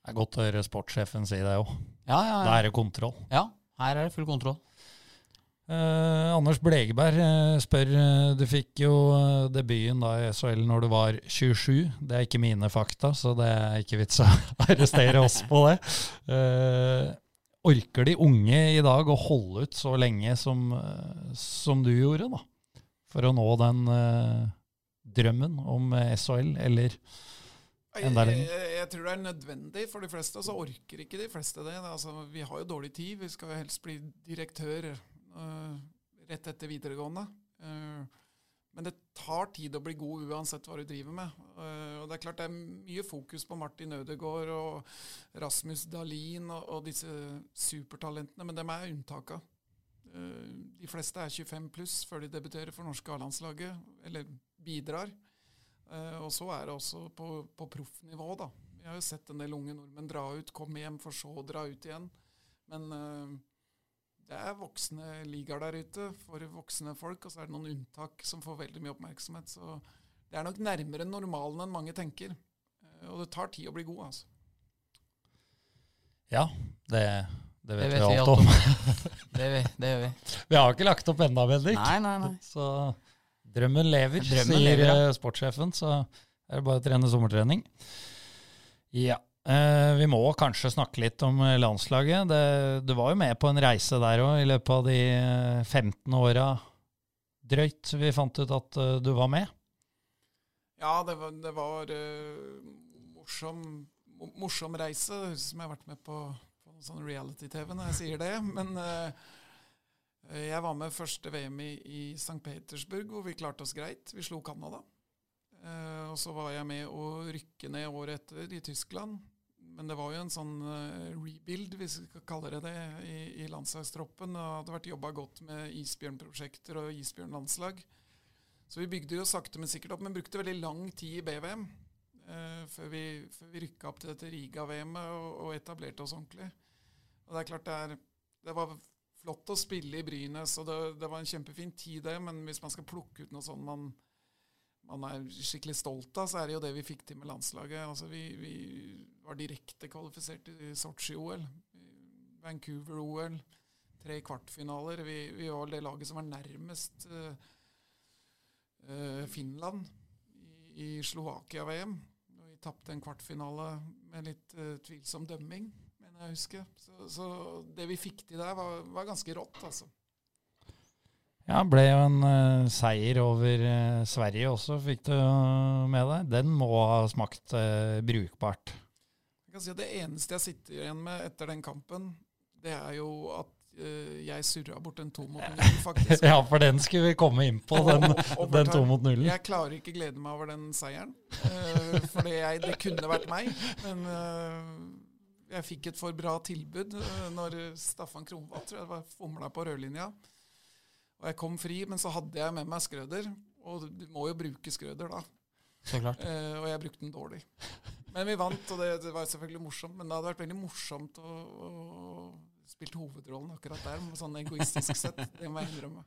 Det er godt å høre sportssjefen si det òg. Ja, ja, Da er det kontroll. ja, her er det full kontroll. Eh, Anders Blegeberg eh, spør eh, Du fikk jo eh, debuten da i SHL når du var 27. Det er ikke mine fakta, så det er ikke vits å arrestere oss på det. Orker de unge i dag å holde ut så lenge som, som du gjorde, da? For å nå den eh, drømmen om eh, SHL, eller Enda lenger. jeg, jeg tror det er nødvendig for de fleste, og så orker ikke de fleste det. Altså, vi har jo dårlig tid. Vi skal jo helst bli direktør uh, rett etter videregående. Uh, men det tar tid å bli god uansett hva du driver med. Uh, og Det er klart det er mye fokus på Martin Ødegaard og Rasmus Dahlin og, og disse supertalentene, men dem er unntaka. Uh, de fleste er 25 pluss før de debuterer for norske A-landslaget, eller bidrar. Eh, og så er det også på, på proffnivå, da. Jeg har jo sett en del unge nordmenn dra ut, komme hjem, for så å dra ut igjen. Men eh, det er voksne ligaer der ute for voksne folk, og så er det noen unntak som får veldig mye oppmerksomhet. Så det er nok nærmere normalen enn mange tenker. Eh, og det tar tid å bli god, altså. Ja, det, det vet Det vi vet vi alt alt om. Det, vi- det gjør vi. Vi har ikke lagt opp enda, Bendik. Nei, nei, nei. Så drømmen lever, Drømmen sier lever, ja. eh, sportssjefen. Så er det bare å trene sommertrening. Ja. Eh, vi må kanskje snakke litt om eh, landslaget. Det, du var jo med på en reise der òg, i løpet av de eh, 15 åra drøyt vi fant ut at eh, du var med. Ja, det var, det var uh, morsom, morsom reise. Det høres ut som jeg har vært med på, på sånn reality-TV når jeg sier det. Men uh, jeg var med første VM i, i St. Petersburg, hvor vi klarte oss greit. Vi slo Canada. Eh, og så var jeg med å rykke ned året etter i Tyskland. Men det var jo en sånn eh, rebuild, hvis vi skal kalle det det, i, i landslagstroppen. Det hadde vært jobba godt med isbjørnprosjekter og isbjørnlandslag. Så vi bygde jo sakte, men sikkert opp, men brukte veldig lang tid i BVM eh, før vi, før vi rykka opp til dette Riga-VM-et og, og etablerte oss ordentlig. Og det er klart det, er, det var flott å spille i Brynes, og det, det var en kjempefin tid, det. Men hvis man skal plukke ut noe sånn man, man er skikkelig stolt av, så er det jo det vi fikk til med landslaget. Altså vi, vi var direkte kvalifisert til Sotsji-OL, Vancouver-OL, tre kvartfinaler. Vi, vi var det laget som var nærmest uh, Finland i, i Slovakia-VM. Og Vi tapte en kvartfinale med litt uh, tvilsom dømming, mener jeg å huske. Så, så det vi fikk til der, var, var ganske rått, altså. Ja, ble jo en uh, seier over uh, Sverige også, fikk du eh, med deg. Den må ha smakt uh, brukbart. Jeg kan si at Det eneste jeg sitter igjen med etter den kampen, det er jo at jeg surra bort en to mot null, faktisk. Ja, for den skulle vi komme inn på, den, den to mot nullen. Jeg klarer ikke glede meg over den seieren. For det, kunne vært meg. Men jeg fikk et for bra tilbud når Staffan Kronvall tror jeg var fomla på rødlinja. Og jeg kom fri, men så hadde jeg med meg Skrøder. Og du må jo bruke Skrøder, da. Så klart. Eh, og jeg brukte den dårlig. Men vi vant, og det, det var selvfølgelig morsomt. Men det hadde vært veldig morsomt å, å spille hovedrollen akkurat der, sånn egoistisk sett. Det må jeg innrømme.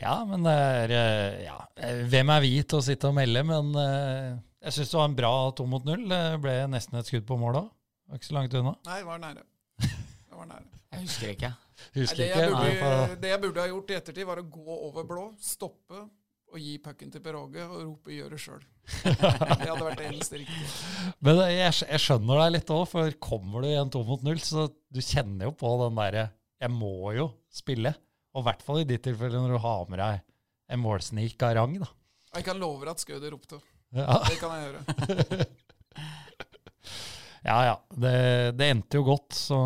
Ja, men det er eh, ja. Hvem er vi til å sitte og melde? Men eh, jeg syns det var en bra to mot null. Det ble nesten et skudd på mål òg. Var ikke så langt unna. Nei, det var nære. Det var nære. Jeg husker ikke. Husker det, ikke. burde, for- det jeg burde ha gjort i ettertid, var å gå over blå, stoppe og gi pucken til Per Åge og rope 'gjør det sjøl'. Det hadde vært det eneste riktige. Men jeg, jeg skjønner deg litt òg, for kommer du i en to mot null, så du kjenner jo på den derre Jeg må jo spille. Og i hvert fall i ditt tilfelle når du har med deg en målsnik av rang, da. Jeg kan love at Skøder ropte. Ja, Det kan jeg gjøre. ja. ja. Det, det endte jo godt, så,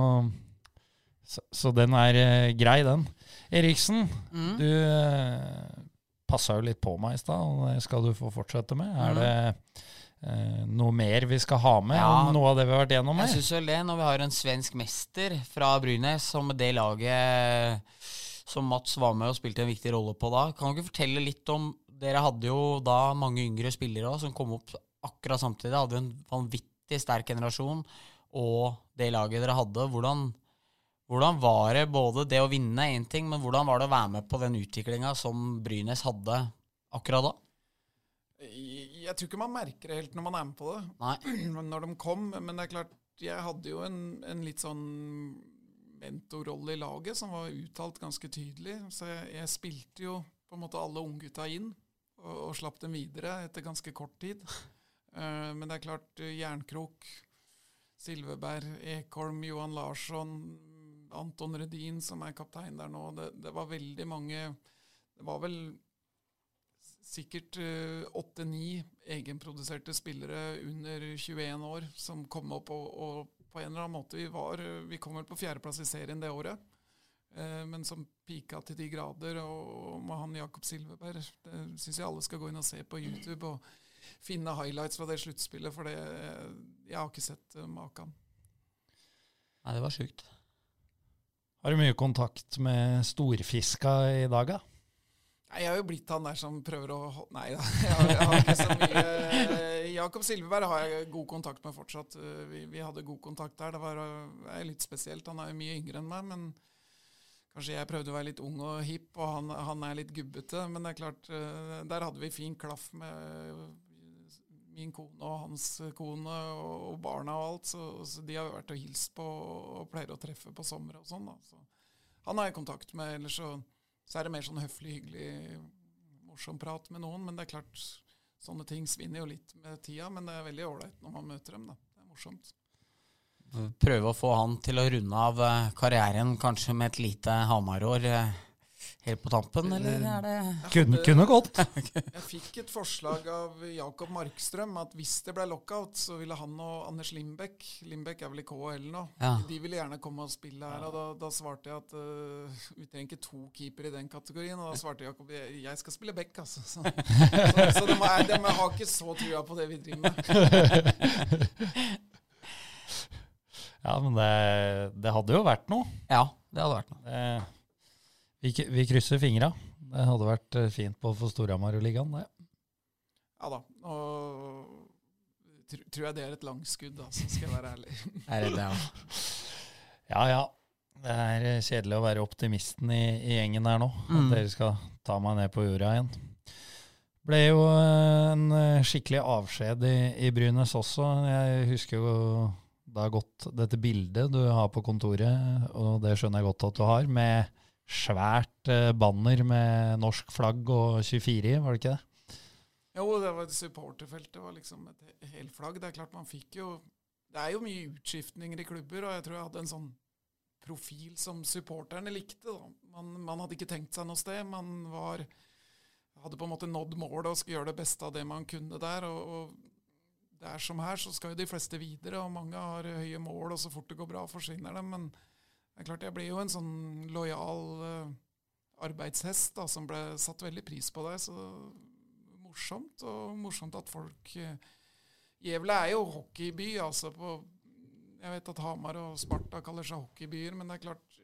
så, så den er eh, grei, den. Eriksen, Mm. du uh, passa jo litt på meg i stad, og det skal du få fortsette med. Er Mm. det eh, noe mer vi skal ha med Ja. noe av det vi har vært gjennom Jeg her? syns vel det, når vi har en svensk mester fra Brynes, som det laget som Mats var med og spilte en viktig rolle på da. Kan du ikke fortelle litt om Dere hadde jo da mange yngre spillere også, som kom opp akkurat samtidig. Hadde en vanvittig sterk generasjon. Og det laget dere hadde, hvordan, hvordan var det både det å vinne én ting, men hvordan var det å være med på den utviklinga som Brynes hadde akkurat da? Jeg tror ikke man merker det helt når man er med på det. Nei. når de kom. Men det er klart, jeg hadde jo en, en litt sånn mentorrolle i laget som var uttalt ganske tydelig. Så jeg, jeg spilte jo på en måte alle unggutta inn, og, og slapp dem videre etter ganske kort tid. Eh, men det er klart, Jernkrok, Silveberg, Ekholm, Johan Larsson, Anton Redin, som er kaptein der nå, det, det var veldig mange Det var vel sikkert åtte-ni egenproduserte spillere under 21 år som kom opp, og, og på en eller annen måte Vi, var, eh, vi kom vel på fjerdeplass i serien det året, eh, men som pika til de grader. Og med han Jakob Silveberg Det syns jeg alle skal gå inn og se på YouTube og finne highlights fra det sluttspillet, for det Jeg har ikke sett uh, maken. Nei, det var sjukt. Har du mye kontakt med storfiska i dag, da? Nei, Jeg har jo blitt han der som prøver å Nei da, jeg har, ikke så mye Jakob Silveberg har jeg god kontakt med fortsatt. Eh, Vi, vi hadde god kontakt der. Det var eh, er litt spesielt. Han er jo mye yngre enn meg, men Kanskje jeg prøvde å være litt ung og hipp, og han, han er litt gubbete. Men det er klart, eh, der hadde vi fin klaff med min kone og hans kone og, barna og alt. Så, så, de har jo vært og hilst på og pleier å treffe på sommer og sånn. da. Så han har jeg kontakt med. Ellers så, så, er det mer sånn høflig, hyggelig, morsom prat med noen. Men det er klart, sånne ting svinner jo litt med tida. Men det er veldig ålreit når man møter dem. da. Det er morsomt. Prøve å få han til å runde av eh, karrieren kanskje med et lite Hamar-år. Eh, helt på tampen, eller er det Kunne, kunne gått. jeg fikk et forslag av Jakob Markstrøm at hvis det ble lockout, så ville han og Anders Lindbekk Lindbekk er vel i KHL nå. Ja. De ville gjerne komme og spille her. og Da, da svarte jeg at uh, vi trenger ikke to keepere i den kategorien. Og da svarte Jakob jeg skal spille back, altså. Så, så, så de, må, de har ikke så trua på det vi driver med. ja, men det, det, hadde jo vært noe. Ja, det hadde vært noe. Det, vi, vi krysser fingra. Det hadde vært eh, fint på for Storhamar og ligaen, det. Ja da. Og tr tror jeg det er et langskudd, da, så skal jeg være ærlig. er det det, ja. ja ja. Det er eh, kjedelig å være optimisten i, i gjengen her nå. Mm. At dere skal ta meg ned på jorda igjen. Ble jo eh, en skikkelig avskjed i, i Brynes også. Jeg husker jo da godt dette bildet du har på kontoret, og det skjønner jeg godt at du har, med svært eh, banner med norsk flagg og 24 i, var det ikke det? Jo, det var supporterfeltet var liksom et helflagg. Det er klart man fikk jo Det er jo mye utskiftninger i klubber, og jeg tror jeg hadde en sånn profil som supporterne likte. Man, man hadde ikke tenkt seg noe sted. Man var, hadde på en måte nådd målet og skulle gjøre det beste av det man kunne der. og, og det er som her, så skal jo de fleste videre, og mange har høye mål, og så fort det går bra, forsvinner de. Men det er klart, jeg blir jo en sånn lojal uh, arbeidshest da, som ble satt veldig pris på det. Så morsomt, og morsomt at folk uh, Gjevle er jo hockeyby. altså på, Jeg vet at Hamar og Sparta kaller seg hockeybyer, men det er klart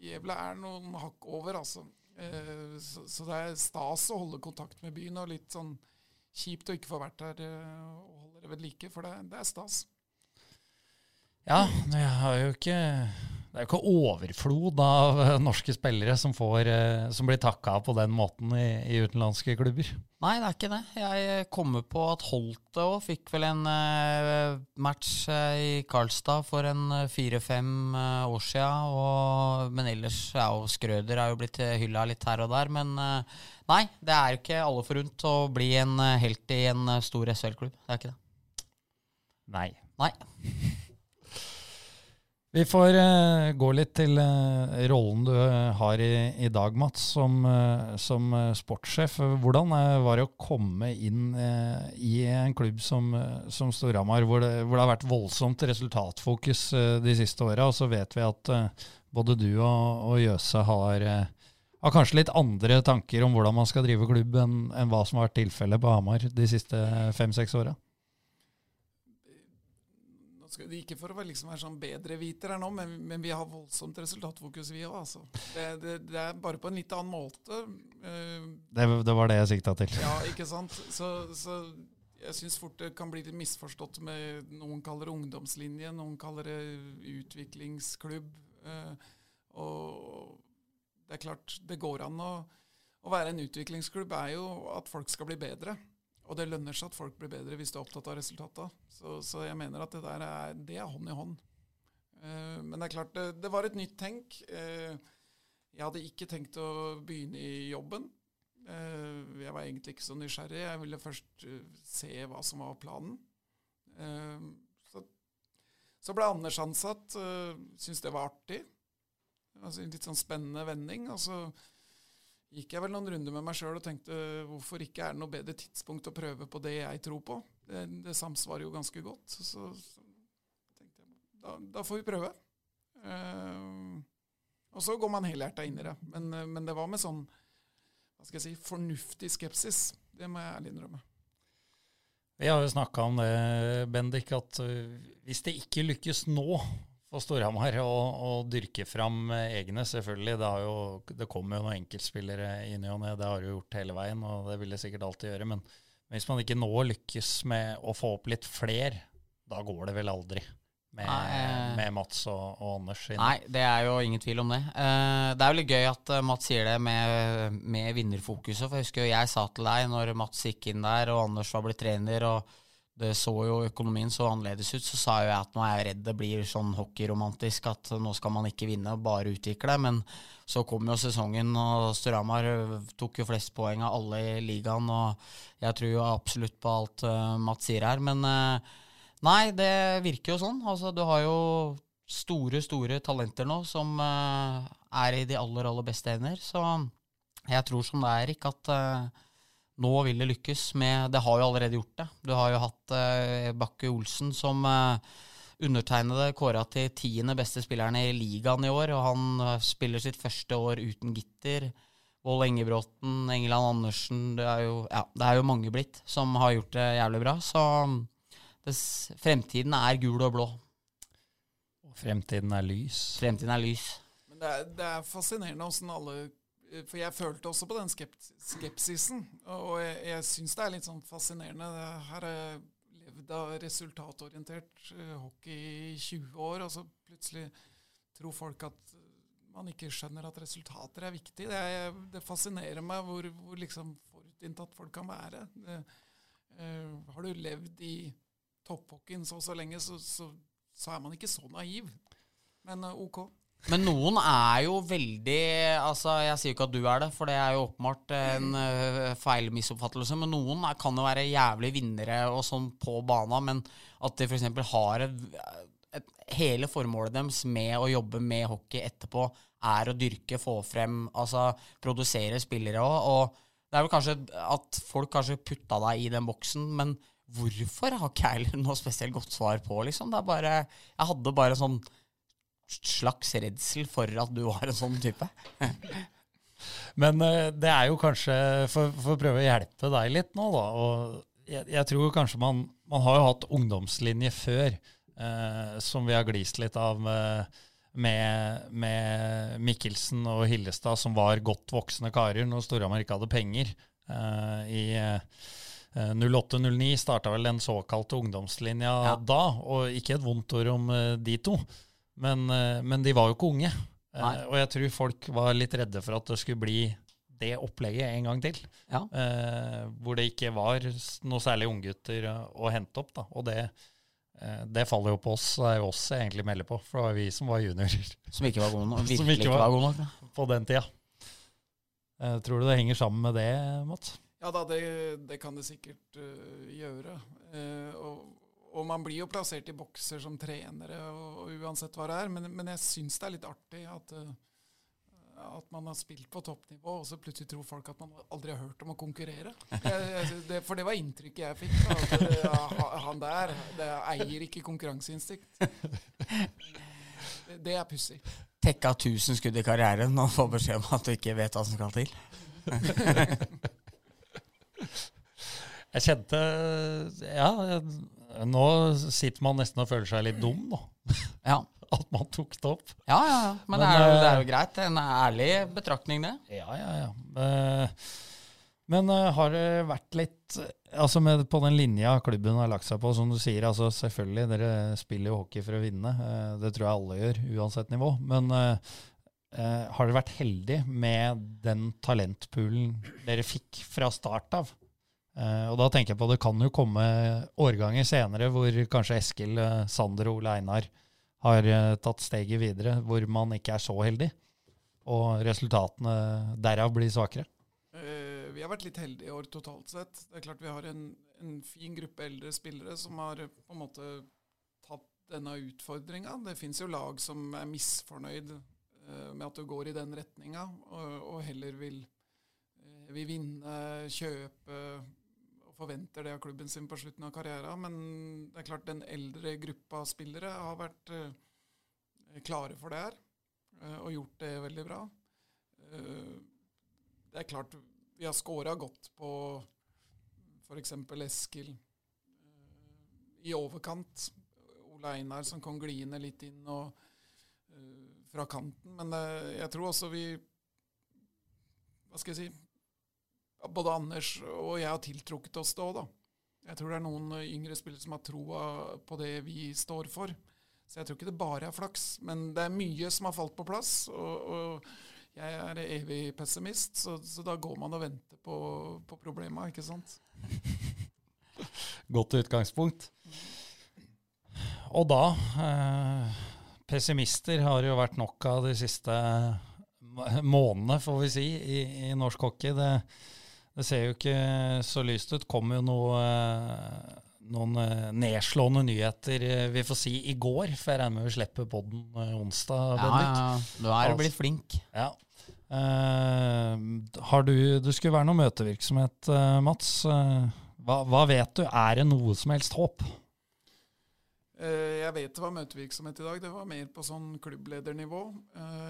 Gjevle er noen hakk over, altså. Eh, så, så, det er stas å holde kontakt med byen, og litt sånn kjipt å ikke få vært her og holde det ved like, for det, det er stas. Ja, jeg har jo ikke det er jo ikke overflod av eh, norske spillere som, får, eh, som blir takka på den måten i, i, utenlandske klubber. Nei, det er ikke det. Jeg kommer på at Holte òg fikk vel en uh, match i Karlstad for en fire-fem år sia. Men ellers er jo Skrøder er jo blitt hylla litt her og der. Men nei, det er ikke alle forunt å bli en helt i en stor SL-klubb. Det er ikke det. Nei. Nei. Vi får uh, gå litt til uh, rollen du uh, har i, i, dag, Mats, som, som sportssjef. Hvordan var det å komme inn i en klubb som, som Storhamar, hvor, hvor, det har vært voldsomt resultatfokus de siste åra? Og så vet vi at både du og, og Jøse har, har, kanskje litt andre tanker om hvordan man skal drive klubb, enn, enn hva som har vært tilfellet på Hamar de siste fem-seks åra? Ikke for å liksom være sånn her nå, men, men, vi har voldsomt resultatfokus, vi òg. Altså. Det, det, det, er bare på en litt annen måte. Uh, det, det, var det jeg sikta til. Ja, ikke sant. Så, så jeg syns fort det kan bli litt misforstått med Noen kaller det ungdomslinje, noen kaller det utviklingsklubb. Uh, og det er klart, det går an å, å være en utviklingsklubb, er jo at folk skal bli bedre. Og det lønner seg at folk blir bedre hvis du er opptatt av resultatene. Så, så, jeg mener at det der er, det er hånd i hånd. Uh, men det er klart, det, det var et nytt tenk. Uh, jeg hadde ikke tenkt å begynne i jobben. Uh, jeg var egentlig ikke så nysgjerrig. Jeg ville først se hva som var planen. så, så ble Anders ansatt. Syntes det var artig. Altså, litt sånn spennende vending. og Altså, gikk jeg vel noen runder med meg sjøl og tenkte hvorfor ikke er det noe bedre tidspunkt å prøve på det jeg tror på? Det, det samsvarer jo ganske godt. Så, så, tenkte jeg da, da, får vi prøve. Uh, og så går man helhjerta inn i det. Men, men, det var med sånn hva skal jeg si, fornuftig skepsis. Det må jeg ærlig innrømme. Vi har jo snakka om det, Bendik, at hvis det ikke lykkes nå, for Storhamar å, å, dyrke fram egne, selvfølgelig. Det, jo, det kommer jo noen enkeltspillere i ny og ne, det har du gjort hele veien, og det vil det sikkert alltid gjøre. Men hvis man ikke nå lykkes med å få opp litt fler, da går det vel aldri. med, Nei. med Mats og, og Anders. Inne. Nei, det er jo ingen tvil om det. Uh, det er jo litt gøy at eh, Mats sier det med, med vinnerfokuset. For jeg husker jo jeg sa til deg når Mats gikk inn der og Anders var blitt trener, og det så jo økonomien så annerledes ut, så sa jo jeg at nå er jeg redd det blir sånn hockeyromantisk at nå skal man ikke vinne, bare utvikle. Men så kom jo sesongen, og Storhamar tok jo flest poeng av alle i ligaen. Og jeg tror jo absolutt på alt uh, Mats sier her. Men uh, nei, det virker jo sånn. Altså, du har jo store, store talenter nå som uh, er i de aller, aller beste hender. Så jeg tror som det er, Erik, at eh, nå vil det lykkes med Det har jo allerede gjort det. Du har jo hatt eh, Bakke Olsen som eh, undertegnede kåra til tiende beste spilleren i ligaen i år, og han eh, spiller sitt første år uten gitter. Vold Engebråten, Engeland Andersen det er, jo, ja, det er jo mange blitt som har gjort det jævlig bra. Så det, fremtiden er gul og blå. Fremtiden er lys. Fremtiden er lys. Men det er, det er fascinerende åssen alle For jeg følte også på den skepsisen. Og jeg, jeg syns det er litt sånn fascinerende. Her har jeg levd av resultatorientert eh, hockey i 20 år, og så plutselig tror folk at man ikke skjønner at resultater er viktig. Det, er, det fascinerer meg hvor, hvor liksom forutinntatt folk kan være. Det, uh, har du levd i topphockeyen så og så lenge, så, så, så er man ikke så naiv. Men uh, ok. Men noen er jo veldig Altså, Jeg sier jo ikke at du er det, for det er jo åpenbart en uh, feil misoppfattelse. Men noen er, kan jo være jævlig vinnere og sånn på bana, men at de f.eks. har et, et, Hele formålet deres med å jobbe med hockey etterpå er å dyrke, få frem, altså produsere spillere òg. Og det er vel kanskje at folk kanskje putta deg i den boksen, men hvorfor har ikke jeg noe spesielt godt svar på, liksom. Det er bare Jeg hadde bare sånn slags redsel for at du var en sånn type. Men eh, det er jo kanskje for, for å prøve å hjelpe deg litt nå, da. Og jeg, jeg tror kanskje man Man har jo hatt ungdomslinje før, eh, som vi har glist litt av med, med Mikkelsen og Hillestad, som var godt voksne karer når Storhamar ikke hadde penger. Eh, I eh, 08-09 starta vel den såkalte ungdomslinja Ja. da, og ikke et vondt ord om eh, de to. Men, eh, men de var jo ikke unge. Eh, Nei. og jeg tror folk var litt redde for at det skulle bli det opplegget en gang til. Ja. Eh, hvor det ikke var noe særlig unggutter å, å hente opp. Da. Og det, eh, det faller jo på oss. Det er jo oss jeg egentlig melder på, for det var vi som var juniorer Som ikke var gode nok. Som Virkelig ikke ikke var- var gode nok. da. på den tida. Eh, tror du det henger sammen med det, Mats? Ja da, det, det kan det sikkert uh, gjøre. Uh, og, og man blir jo plassert i bokser som trenere, og, og uansett hva det er. Men, men jeg syns det er litt artig at, øh, at man har spilt på toppnivå, og så plutselig tror folk at man aldri har hørt om å konkurrere. Jeg, jeg, det, for det var inntrykket jeg fikk. Da, at ja, han der det eier ikke konkurranseinstinkt. Det, det er pussig. Tekka 1000 skudd i karrieren og får beskjed om at du ikke vet hva som skal til. Jeg kjente Ja, jeg- nå sitter man nesten og føler seg litt dum, da. Ja, At man tok det opp. ja, ja. ja. Men, Men, det, er jo, det er eh, jo greit. En ærlig betraktning, det. Ja, ja, ja. Eh, Men eh, har det vært litt Altså med, På den linja klubben har lagt seg på, som du sier, altså selvfølgelig, dere spiller jo hockey for å vinne. eh, Det tror jeg alle gjør, uansett nivå. Men eh, eh, har dere vært heldig med den talentpoolen dere fikk fra start av? Eh, og da tenker jeg på det kan jo komme årganger senere hvor kanskje Eskil, eh, Sander og Ole Einar har eh, tatt steget videre, hvor man ikke er så heldig. Og resultatene derav blir svakere. Vi har vært litt heldige i år totalt sett. Det er klart Vi har en, en fin gruppe eldre spillere som har på en måte tatt denne utfordringa. Det fins jo lag som er misfornøyd med at du går i den retninga, og, og heller vil, vil vinne, kjøpe forventer det av klubben sin på slutten av karrieren. Men det er klart den eldre gruppa spillere har vært eh, klare for det her, eh, og gjort det veldig bra. Eh, det er klart vi har scora godt på f.eks. Eskil i overkant. Ole Einar som kan gliende litt inn og fra kanten. Men jeg tror også vi Hva skal jeg si Både Anders og jeg har tiltrukket oss det òg, da. Jeg tror det er noen eh, yngre spillere som har troa på det vi står for. Så jeg tror ikke det bare er flaks, men det er mye som har falt på plass. Og, og jeg er evig pessimist, så, så, da går man og venter på, på problema, ikke sant. Godt utgangspunkt. Og da eh, Pessimister har jo vært nok av de siste månedene, får vi si, i, i norsk hockey. Det, det, ser jo ikke så lyst ut. Kom jo noe, noen eh, nedslående nyheter, eh, vi får si, i går. For jeg regner med vi slipper podden eh, onsdag, Bendik. Ja, ja. Du er blitt flink. Ja. Uh, har du, du skulle være noe møtevirksomhet, Mats. Hva, hva, vet du? Er det noe som helst håp? Jeg vet det var møtevirksomhet i dag. Det var mer på sånn klubbledernivå.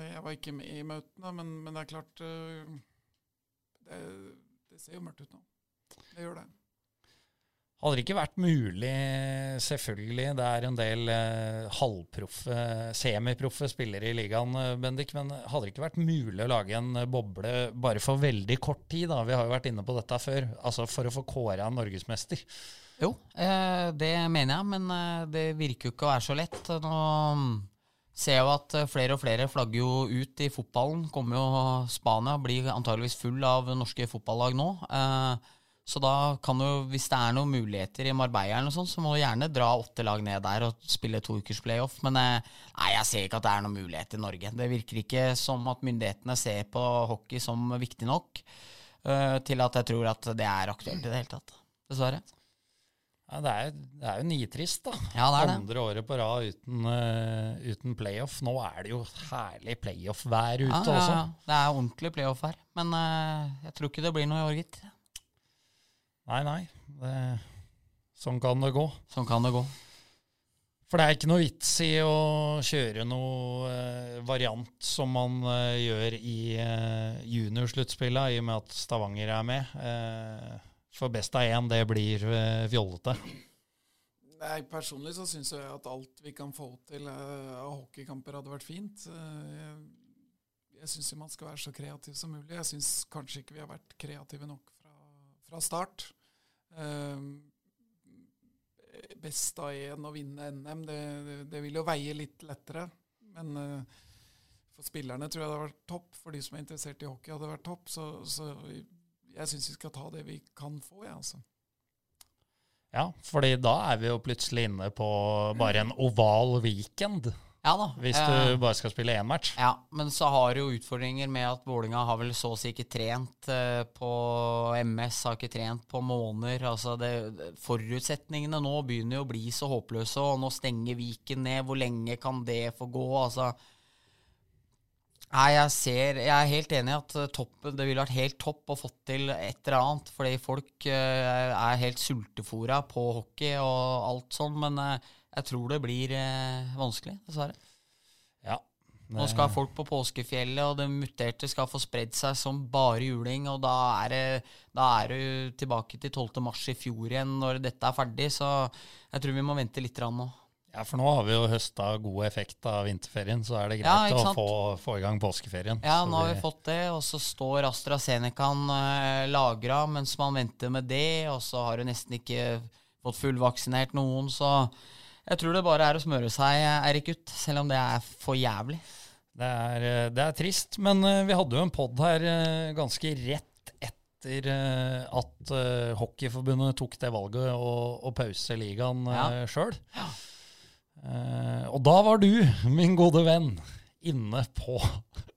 Jeg var ikke med i møtene, men, men det er klart det, det, ser jo mørkt ut nå. Det gjør det. Hadde det ikke vært mulig, selvfølgelig, det er en del eh, halvproffe, semiproffe spillere i ligaen, Bendik, men hadde det ikke vært mulig å lage en boble bare for veldig kort tid? da? Vi har jo vært inne på dette før, altså for å få kåra norgesmester. Jo, eh, det mener jeg, men eh, det virker jo ikke å være så lett. Nå ser jo at flere og flere flagger jo ut i fotballen. Kommer jo Spania blir antageligvis full av norske fotballag nå. Eh, så da kan du, hvis det er noen muligheter i Marbella, eller noe sånt, så må du gjerne dra åtte lag ned der og spille to ukers playoff. Men eh, nei, jeg ser ikke at det er noen mulighet i Norge. Det virker ikke som at myndighetene ser på hockey som viktig nok til at jeg tror at det er aktuelt i det hele tatt. Dessverre. Ja, det, er, det er jo nitrist, da. Ja, det er det. Andre året på rad uten, uh, uten, playoff. Nå er det jo herlig playoff-vær ute ja, ja, også. Det er ordentlig playoff her. Men uh, jeg tror ikke det blir noe i år, gitt. Nei, nei. Det, sånn kan det gå. Sånn kan det gå. For det er ikke noe vits i å kjøre noe eh, variant som man eh, gjør i eh, juniorsluttspillene, i og med at Stavanger er med. Eh, for best av én, det blir eh, fjollete. Nei, Personlig så syns jeg at alt vi kan få til eh, av hockeykamper, hadde vært fint. jeg jeg syns man skal være så kreativ som mulig. Jeg syns kanskje ikke vi har vært kreative nok fra, fra start. Best av én å vinne NM, det, det, det, vil jo veie litt lettere. Men for spillerne tror jeg det hadde vært topp. For de som er interessert i hockey, hadde det vært topp. Så, så jeg syns vi skal ta det vi kan få, jeg, ja, altså. Ja, fordi da er vi jo plutselig inne på bare en oval weekend. Ja da. Hvis du eh, bare skal spille én match. Ja, men så har du jo utfordringer med at Vålinga har vel så å si ikke trent eh, på MS, har ikke trent på måneder. Altså det, forutsetningene nå begynner jo å bli så håpløse, og nå stenger Viken ned. Hvor lenge kan det få gå? Altså Nei, jeg ser Jeg er helt enig i at topp, det ville vært helt topp å få til et eller annet. Fordi folk uh, er helt sultefora på hockey og alt sånn. Men uh, jeg tror det blir uh, vanskelig, dessverre. Ja. Det... Nå skal folk på påskefjellet, og det muterte skal få spredd seg som bare juling. Og da er, det, da er du tilbake til 12. mars i fjor igjen når dette er ferdig. Så jeg tror vi må vente litt nå. Ja, for nå har vi jo høsta god effekt av vinterferien, så er det greit ja, å få, få, i gang påskeferien. Ja, nå har vi fått det, og så står AstraZenecaen eh, lagra mens man venter med det, og så har du nesten ikke fått fullvaksinert noen, så jeg tror det bare er å smøre seg, Eirik ut, selv om det er for jævlig. Det er, eh, det er trist, men uh, vi hadde jo en pod her uh, ganske rett etter at Hockeyforbundet tok det valget å pause ligaen uh, ja. sjøl. Ja. Uh, og da var du, min gode venn, inne på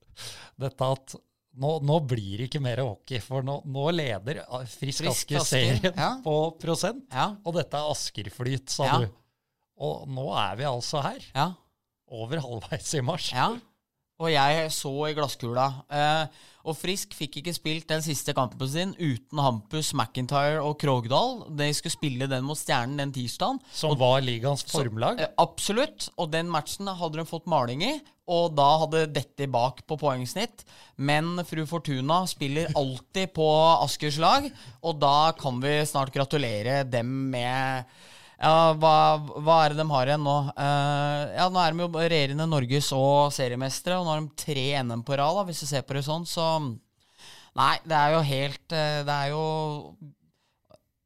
dette at nå, nå blir det ikke mer hockey, for nå, nå leder Frisk, Frisk Asker serien ja. på prosent. Ja. Og dette er Askerflyt, sa ja. du. Og nå er vi altså her. Over halvveis i mars. Ja. Og jeg så i glasskula. Eh, og Frisk fikk ikke spilt den siste kampen sin uten Hampus, McIntyre og Krogdal. De skulle spille den mot Stjernen den tirsdagen. Som var ligaens formlag? Så, absolutt. Og den matchen hadde de fått maling i. Og da hadde dette bak på poengsnitt. Men fru Fortuna spiller alltid på Askers lag, og da kan vi snart gratulere dem med ja, hva, hva, er det de har igjen nå? Uh, ja, Nå er de jo regjerende norges- og seriemestere, og nå har de tre NM på rad, hvis du ser på det sånn. Så Nei, det er jo helt uh, Det er jo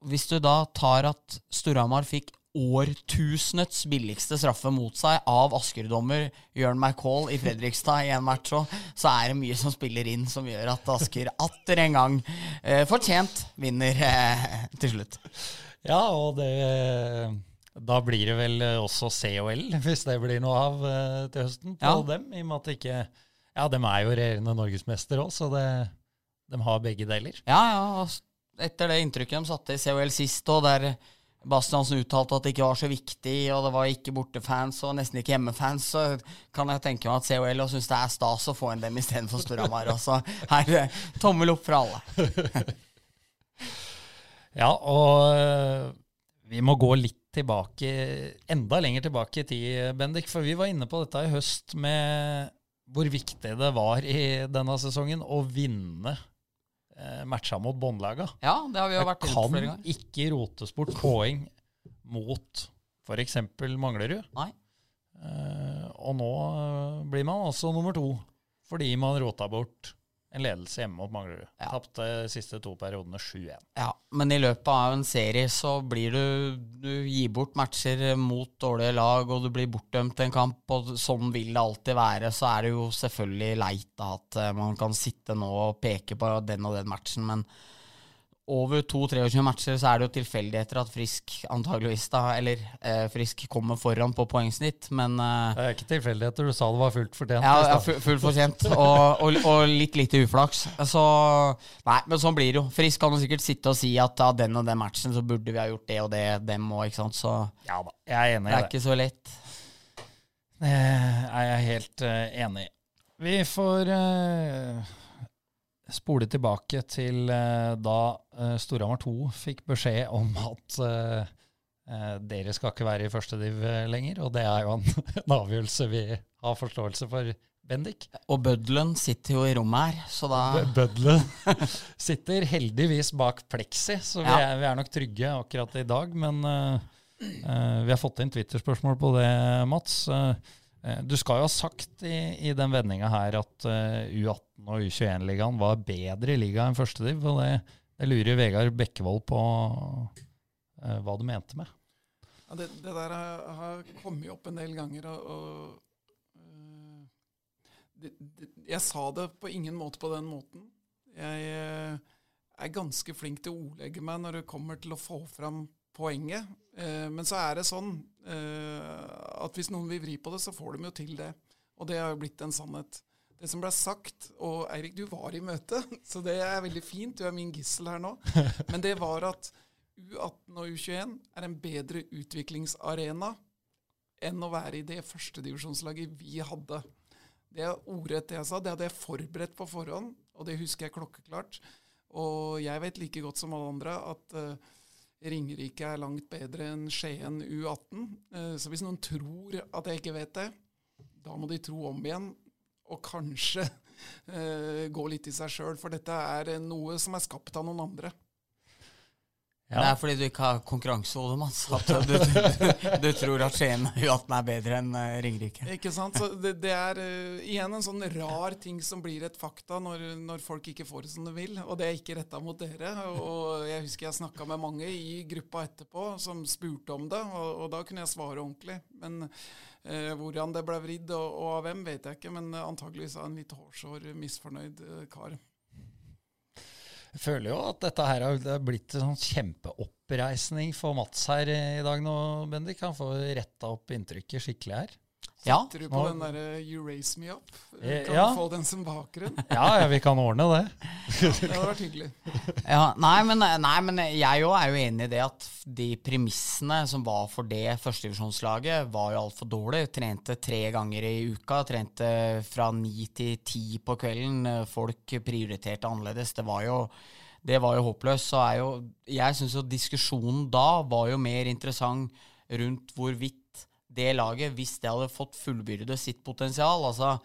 Hvis du da tar at Storhamar fikk årtusenets billigste straffe mot seg av Asker-dommer Jørn McCall i Fredrikstad i en match, så er det mye som spiller inn som gjør at Asker atter en gang eh, fortjent vinner eh, til slutt. Ja, og det Da blir det vel også COL, hvis det blir noe av eh, til høsten, på Ja. dem. I og med at det ikke Ja, de er jo regjerende norgesmester òg, så det, de har begge deler. Ja, ja. Etter det inntrykket de satte i COL sist, og der Bastiansen uttalte at det ikke var så viktig, og det var ikke bortefans og nesten ikke hjemmefans, så kan jeg tenke meg at COL syns det er stas å få inn dem istedenfor Storhamar. Så her tommel opp for alle. Ja, og øh, vi må gå litt tilbake, enda lenger tilbake i tid, Bendik. For vi var inne på dette i høst med hvor viktig det var i denne sesongen å vinne eh, matcha mot båndlaga. Ja, det har vi jo vært flere kan ganger. ikke rotes bort poeng mot f.eks. Manglerud. Nei. Eh, og nå eh, blir man altså nummer to fordi man rota bort en ledelse hjemme mot Manglerud. Ja. Tapte de siste to periodene 7-1. Ja, men i løpet av en serie så blir du Du gir bort matcher mot dårlige lag, og du blir bortdømt en kamp, og sånn vil det alltid være. Så er det jo selvfølgelig leit at eh, man kan sitte nå og peke på den og den matchen, men over to 23 matcher så er det jo tilfeldigheter at Frisk antageligvis da, eller eh, Frisk kommer foran på poengsnitt, men eh, Det er ikke tilfeldigheter. Du sa det var fullt fortjent. ja, ja fullt fortjent. Og, og, og litt lite uflaks. Så Nei, men sånn blir det jo. Frisk kan jo sikkert sitte og si at av den og den matchen så burde vi ha gjort det og det, dem òg, ikke sant. Så ja da, jeg er enig i det Det er ikke så lett. Det er jeg helt eh, enig i. Vi får eh, spole tilbake til eh, da uh, Storhamar 2 fikk beskjed om at eh, eh, dere skal ikke være i første div eh, lenger, og det er jo en, en avgjørelse vi har forståelse for, Bendik. Og bøddelen sitter jo i rommet her, så da Bøddelen sitter heldigvis bak pleksi, så vi, Ja. er, vi er nok trygge akkurat i dag. Men uh, eh, vi har fått inn Twitter-spørsmål på det, Mats. Eh, eh, du skal jo ha sagt i, i den vendinga her at eh, U18 og U21-ligaen var bedre i liga enn førstediv. Og det, det lurer Vegard Bekkevold på eh, hva du mente med. Ja, det, det der har, kommet opp en del ganger, og, og øh, det, Jeg sa det på ingen måte på den måten. Jeg er ganske flink til å ordlegge meg når det kommer til å få fram poenget. Eh, men så er det sånn eh, at hvis noen vil vri på det, så får de jo til det. Og det har jo blitt en sannhet. Det som ble sagt, og Eirik, du var i møtet, så det er veldig fint, du er min gissel her nå, men det var at U18 og U21 er en bedre utviklingsarena enn å være i det førstedivisjonslaget vi hadde. Det er ordrett det jeg sa. Det hadde jeg forberedt på forhånd, og det husker jeg klokkeklart. Og jeg vet like godt som alle andre at eh, Ringerike er langt bedre enn Skien U18. Eh, så hvis noen tror at jeg ikke vet det, da må de tro om igjen, og kanskje eh, gå litt i seg sjøl. For dette er noe som er skapt av noen andre. Det er fordi du ikke har konkurransehode, Mats. At du, du, du tror at Skien U18 er bedre enn eh, Ringerike. Ikke sant? Så det, det er uh, igjen en sånn rar ting som blir et fakta når, når folk ikke får det som de vil. Og det er ikke retta mot dere. Og jeg husker jeg snakka med mange i gruppa etterpå som spurte om det, og, og da kunne jeg svare ordentlig. Men uh, hvordan det ble vridd, og, og av hvem, vet jeg ikke. Men antageligvis av en litt hårsår, misfornøyd kar. Jeg føler jo at dette her har blitt en sånn kjempeoppreisning for Mats her i dag nå, Bendik. Han får retta opp inntrykket skikkelig her. Ja. Du på Nå- den derre 'You raise me up'? Eh, Kan ja. du få den som bakgrunn? Ja, ja, vi kan ordne det. Det hadde vært hyggelig. Ja, nei, men, nei, men jeg òg er jo enig i det at de premissene som var for det førstedivisjonslaget, var jo altfor dårlige. Trente tre ganger i uka, trente fra ni til ti på kvelden. Folk prioriterte annerledes. Det var jo, det var jo håpløst. Så er jo, jeg syns jo diskusjonen da var jo mer interessant rundt hvorvidt det laget, hvis det hadde fått fullbyrde sitt potensial, altså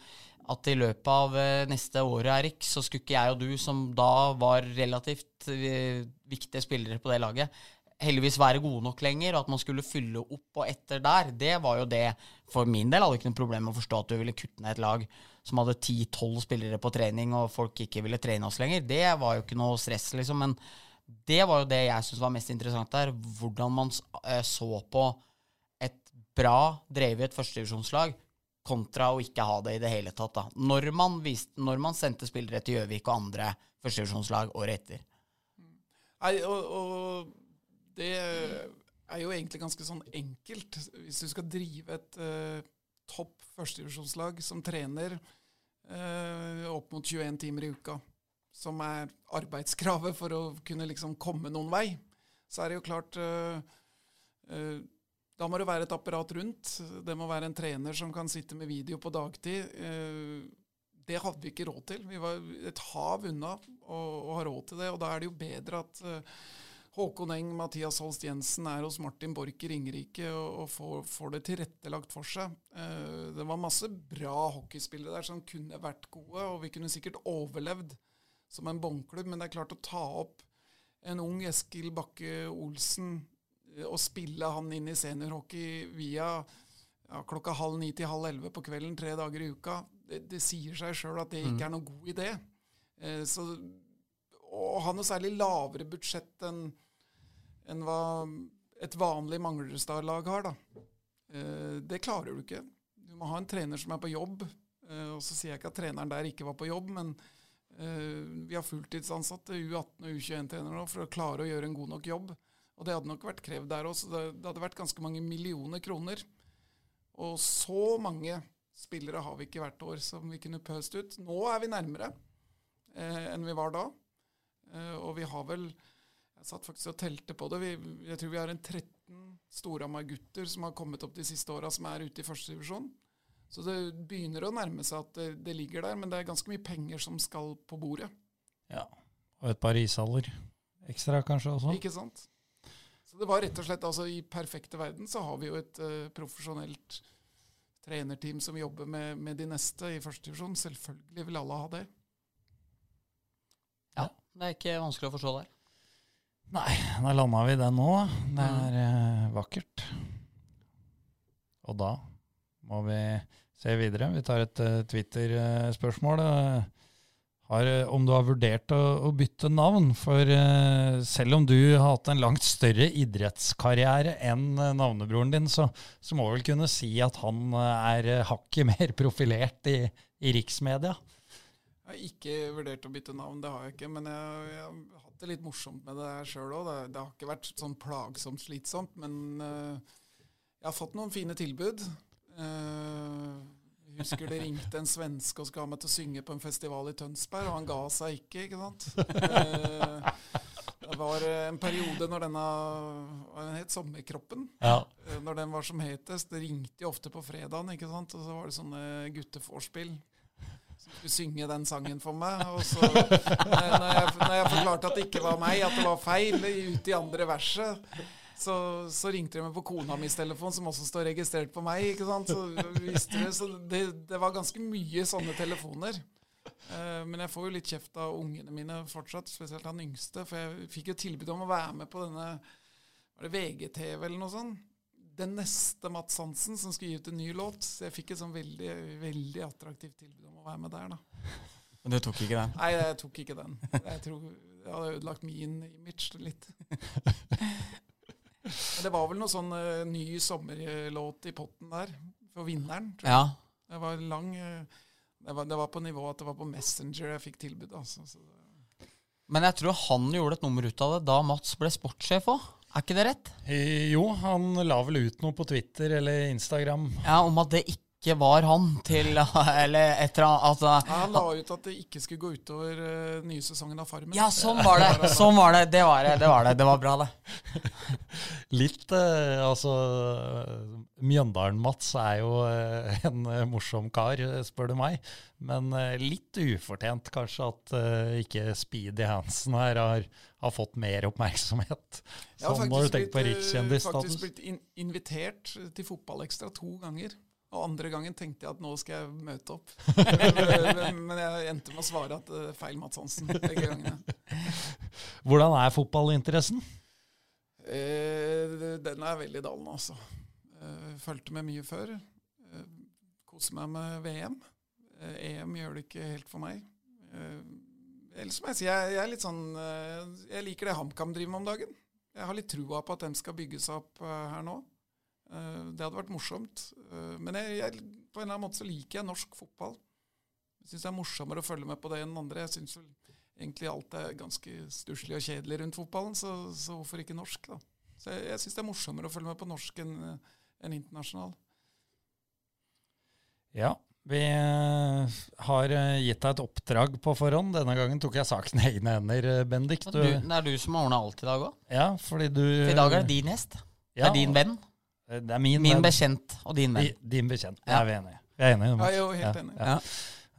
at i løpet av eh, neste året, Erik, så skulle ikke jeg og du, som da var relativt eh, viktige spillere på det laget, heldigvis være gode nok lenger, og at man skulle fylle opp og etter der, det var jo det For min del hadde ikke noe problem med å forstå at du ville kutte ned et lag som hadde 10-12 spillere på trening, og folk ikke ville trene oss lenger. Det var jo ikke noe stress, liksom. Men det var jo det jeg syntes var mest interessant der. Hvordan man eh, så på bra drevet førstedivisjonslag kontra å ikke ha det i det hele tatt. da. Når man, viste, når man sendte spillere til Gjøvik og andre førstedivisjonslag året etter. Nei, og, og det er jo egentlig ganske sånn enkelt. Hvis du skal drive et uh, topp førstedivisjonslag som trener uh, opp mot 21 timer i uka, som er arbeidskravet for å kunne liksom komme noen vei, så er det jo klart uh, Da må det være et apparat rundt. Det må være en trener som kan sitte med video på dagtid. Eh, det hadde vi ikke råd til. Vi var et hav unna å, ha råd til det, og da er det jo bedre at eh, Håkon Eng, Mathias Holst Jensen er hos Martin Borch i Ringerike og, får det tilrettelagt for seg. Eh, det var masse bra hockeyspillere der som kunne vært gode, og vi kunne sikkert overlevd som en båndklubb, men det er klart å ta opp en ung Eskil Bakke Olsen eh, og spille han inn i seniorhockey via ja, klokka halv ni til halv elleve på kvelden tre dager i uka, det, det sier seg sjøl at det ikke er noen god idé. Eh, så å ha noe særlig lavere budsjett enn en hva et vanlig Manglerudstad-lag har, da. Eh, det klarer du ikke. Du må ha en trener som er på jobb. Eh, og så sier jeg ikke at treneren der ikke var på jobb, men eh, vi har fulltidsansatte U18 og U21-trenere nå for å klare å gjøre en god nok jobb. Og det hadde nok vært krevd der også. Det, det hadde vært ganske mange millioner kroner. Og så mange spillere har vi ikke hvert år som vi kunne pøst ut. Nå er vi nærmere eh, enn vi var da. Eh, og vi har vel Jeg satt faktisk og telte på det. Vi, jeg tror vi har en 13 Storhamar-gutter som har kommet opp de siste åra, som er ute i førstedivisjon. Så det begynner å nærme seg at det, det ligger der, men det er ganske mye penger som skal på bordet. Ja. Og et par ishaller ekstra kanskje også. Ikke sant? Så det var rett og slett altså I perfekte verden så har vi jo et uh, profesjonelt trenerteam som jobber med, med de neste i første divisjon. Selvfølgelig vil alle ha det. Ja, Det er ikke vanskelig å forstå der. Nei, da landa vi den nå. Det er uh, vakkert. Og da må vi se videre. Vi tar et uh, Twitter-spørsmål. Uh, har, eh, om du har vurdert å, å bytte navn. For uh, selv om du har hatt en langt større idrettskarriere enn eh, navnebroren din, så, så må vel kunne si at han er hakket mer profilert i, i riksmedia. Jeg har ikke vurdert å bytte navn, det har jeg ikke. Men jeg, jeg har hatt det litt morsomt med det sjøl òg. Det, det har ikke vært sånn plagsomt slitsomt. Men uh, jeg har fått noen fine tilbud. Jeg husker det ringte en svenske og skulle ha meg til å synge på en festival i Tønsberg, og han ga seg ikke, ikke sant. Eh, det var en periode når denne den het Sommerkroppen. Ja. Eh, Når den var som hetest. Det ringte jo ofte på fredagen, ikke sant? og så var det sånne guttevorspill. Som skulle synge den sangen for meg. Og så, eh, når jeg, når jeg forklarte at det ikke var meg, at det var feil, ute i andre verset, så, så ringte de meg på kona mis telefon, som også står registrert på meg. ikke sant? Så, visste det, så det, det var ganske mye sånne telefoner. Uh, men jeg får jo litt kjeft av ungene mine fortsatt, spesielt han yngste. For jeg fikk jo tilbud om å være med på denne var det VGTV eller noe sånt. Den neste Mats Hansen som skulle gi ut en ny låt. Så jeg fikk et sånn veldig, veldig attraktivt tilbud om å være med der, da. Men du tok ikke den? Nei, jeg tok ikke den. Jeg tror jeg hadde ødelagt min image litt. Men det var vel noe sånn uh, ny sommerlåt i potten der, for vinneren. tror jeg. Ja. Det var lang uh, det var, det var på nivå at det var på Messenger jeg fikk tilbud. Altså. Så det, Men jeg tror han gjorde et nummer ut av det da Mats ble sportssjef òg. Er ikke det rett? Eh, Jo, han la vel ut noe på Twitter eller Instagram. Ja, Om at det ikke var han til Eller et eller annet altså, han la ut at det ikke skulle gå utover uh, nye sesongen av Farmen. Ja, sånn var det! Sånn var det. Det var det. Det var, det. Det var bra, det. Litt uh, Altså Mjøndalen-Mats er jo uh, en morsom kar, spør du meg. Men litt ufortjent kanskje at ikke Speedy Hansen her har, har fått mer oppmerksomhet. Jeg har Sånn når du faktisk tenker på blitt, rikskjendisstatus. faktisk blitt in invitert til Fotballekstra to ganger. Og andre gangen tenkte jeg at nå skal jeg møte opp. men, jeg endte med å svare at det er feil Mats Hansen begge gangene. Hvordan er fotballinteressen? Eh, den er veldig dalen, altså. Eh, Fulgte med mye før. Eh, Koser meg med VM. Eh, EM gjør det ikke helt for meg. Eh, ellers må jeg si jeg, jeg er litt sånn eh, Jeg liker det HamKam driver med om dagen. Jeg har litt trua på at de skal bygge seg opp eh, her nå. Eh, det hadde vært morsomt. Eh, men jeg, jeg, på en eller annen måte så liker jeg norsk fotball. Jeg syns det er morsommere å følge med på det enn andre. Jeg syns egentlig alt er ganske stusslig og kjedelig rundt fotballen, så, så hvorfor ikke norsk, da? Så jeg, jeg syns det er morsommere å følge med på norsk enn en internasjonal. Ja, vi eh, har eh, gitt deg et oppdrag på forhånd. Denne gangen tok jeg saken i egne hender, eh, Bendik. Du, det er du som har ordna alt i dag òg? Ja, fordi du I dag er det din gjest. Ja, det er din venn. Det er min, Min bekjent og din venn. Din bekjent. Ja. Er vi enige? Vi er enige. Ja, jeg er jo helt Ja, enig. ja.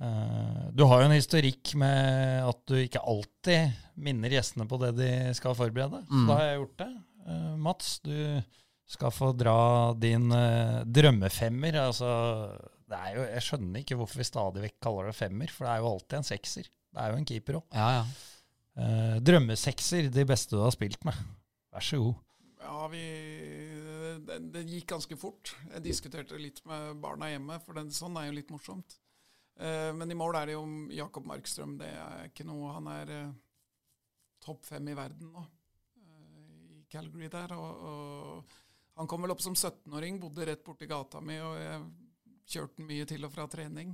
Eh, du har jo en historikk med at du ikke alltid minner gjestene på det de skal forberede. Så Mm. da har jeg gjort det. Eh, Mats, du skal få dra din eh, drømmefemmer. Altså, det er jo, jeg skjønner ikke hvorfor vi stadig vekk kaller det femmer, for det er jo alltid en sekser. Det er jo en keeper òg. Ja, ja. drømmesekser, de beste du har spilt med. Vær så god. Ja, vi, det, det gikk ganske fort. Jeg diskuterte litt med barna hjemme, for den, sånn er jo litt morsomt. Eh, men i mål er det jo Jakob Markstrøm. Det er ikke noe Han er eh, topp fem i verden nå, eh, i Calgary der. Og, og han kom vel opp som 17-åring, bodde rett borti gata mi, og jeg kjørte han mye til og fra trening.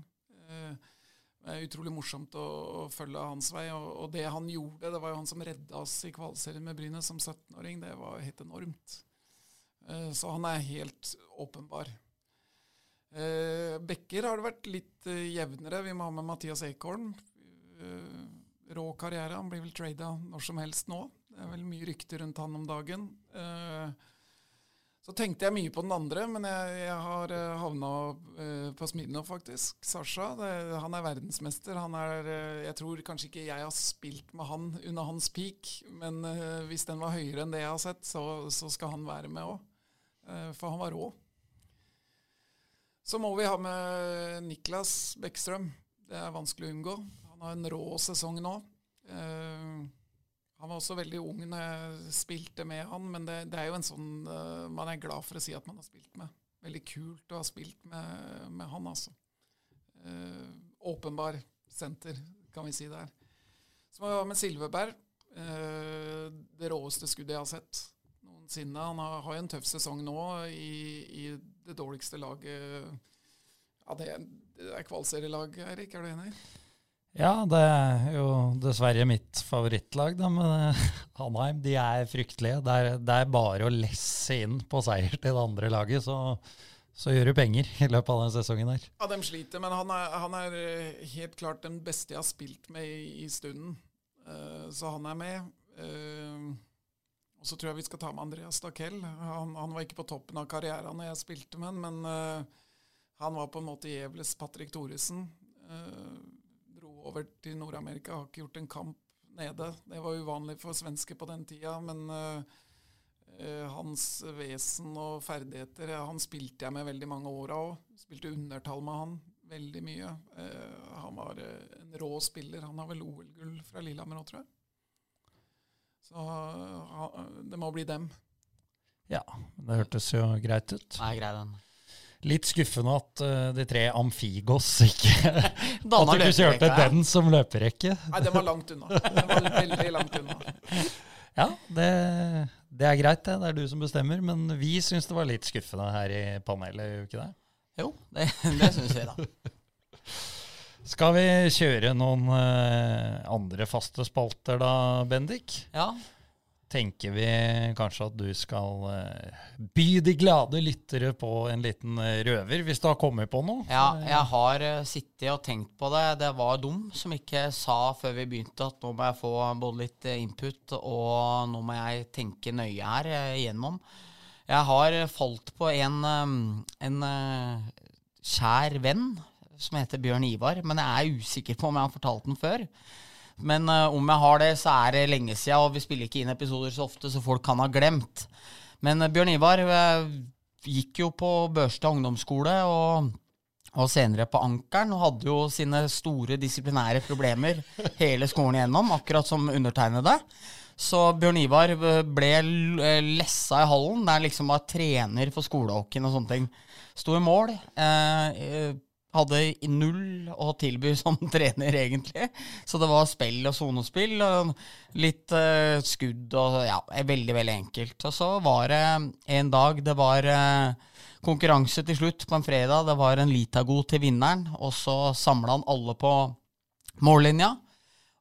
Det er utrolig morsomt å, å følge hans vei. Og, og det han gjorde, det var jo han som redda oss i kvalserien med Bryne som 17-åring. Det var helt enormt. Eh, så han er helt åpenbar. Eh, Bekker har det vært litt eh, jevnere. Vi må ha med Mathias. Eh, rå karriere. Han blir vel trada når som helst nå. Det er vel mye rykter rundt han om dagen. Så tenkte jeg mye på den andre, men jeg, jeg har havna på Smidnov, faktisk. Sasha. Det, han er verdensmester. Han er, jeg tror kanskje ikke jeg har spilt med han under hans peak, men hvis den var høyere enn det jeg har sett, så, så skal han være med òg. For han var rå. Så må vi ha med Niklas Bekkstrøm. Det er vanskelig å unngå. Han har en rå sesong nå. Eh, han var også veldig ung når jeg spilte med han, men det, det er jo en sånn eh, man er glad for å si at man har spilt med. Veldig kult å ha spilt med, med han, altså. Eh, åpenbar senter, kan vi si der. Så må vi ha med Silveberg. Eh, det råeste skuddet jeg har sett noensinne. Han har, har en tøff sesong nå i, i det dårligste laget Ja, det, det er kvalserielag, Eirik. Er du enig? Ja, det er jo dessverre mitt favorittlag, da, men eh, Hanheim de er fryktelige. Det er, det er bare å lesse inn på seier til det andre laget, så, så gjør du penger i løpet av den sesongen der. Ja, de sliter, men han er, han er eh, helt klart den beste jeg har spilt med i, i stunden. Uh, så han er med. Eh, og så tror jeg vi skal ta med Andreas Stakell. Han, han var ikke på toppen av karrieren når jeg spilte med han, men uh, han var på en måte Gjebles Patrick Thoresen. Uh, dro over til Nord-Amerika, har ikke gjort en kamp nede. Det var uvanlig for svensker på den tida, men uh, hans vesen og ferdigheter Han spilte jeg med veldig mange år òg. Spilte undertall med han veldig mye. Han var en rå spiller. Han har vel OL-gull fra Lillehammer òg, tror jeg. Så det må bli dem. Ja, det hørtes jo greit ut. Nei, grei den. Litt skuffende at uh, de tre Amfigos ikke At du ikke kjørte den som løperekke. Nei, den var langt unna. Den var veldig langt unna. Ja, det, det er greit, det. Det er du som bestemmer. Men vi syns det var litt skuffende her i panelet, gjør vi ikke det? Jo, det, det syns vi, da. Skal vi kjøre noen uh, andre faste spalter da, Bendik? Ja, Tenker vi kanskje at du skal uh, by de glade lyttere på en liten eh, røver, hvis du har kommet på noe? ja jeg har uh, sittet og tenkt på det. Det var dum som ikke sa før vi begynte at nå må jeg få både litt input og nå må jeg tenke nøye her igjennom. Jeg har falt på en, en kjær venn som heter Bjørn Ivar, men jeg er usikker på om jeg har fortalt den før. Men uh, om jeg har det, så er det lenge siden, og vi spiller ikke inn episoder så ofte, så folk kan ha glemt. Men uh, Bjørn Ivar uh, gikk jo på Børstad ungdomsskole og, og senere på Ankeren, og hadde jo sine store disiplinære problemer hele skolen igjennom, akkurat som undertegnede. Så Bjørn Ivar ble lessa i hallen, der liksom var trener for skolehockeyen og sånne ting. Sto i mål. Eh, hadde null å tilby som trener, egentlig. Så det var spill og sonespill. Litt uh, skudd og ja, veldig, veldig enkelt. Og så var det en dag det var uh, konkurranse til slutt på en fredag. Det var en Litago til vinneren, og så samla han alle på mållinja.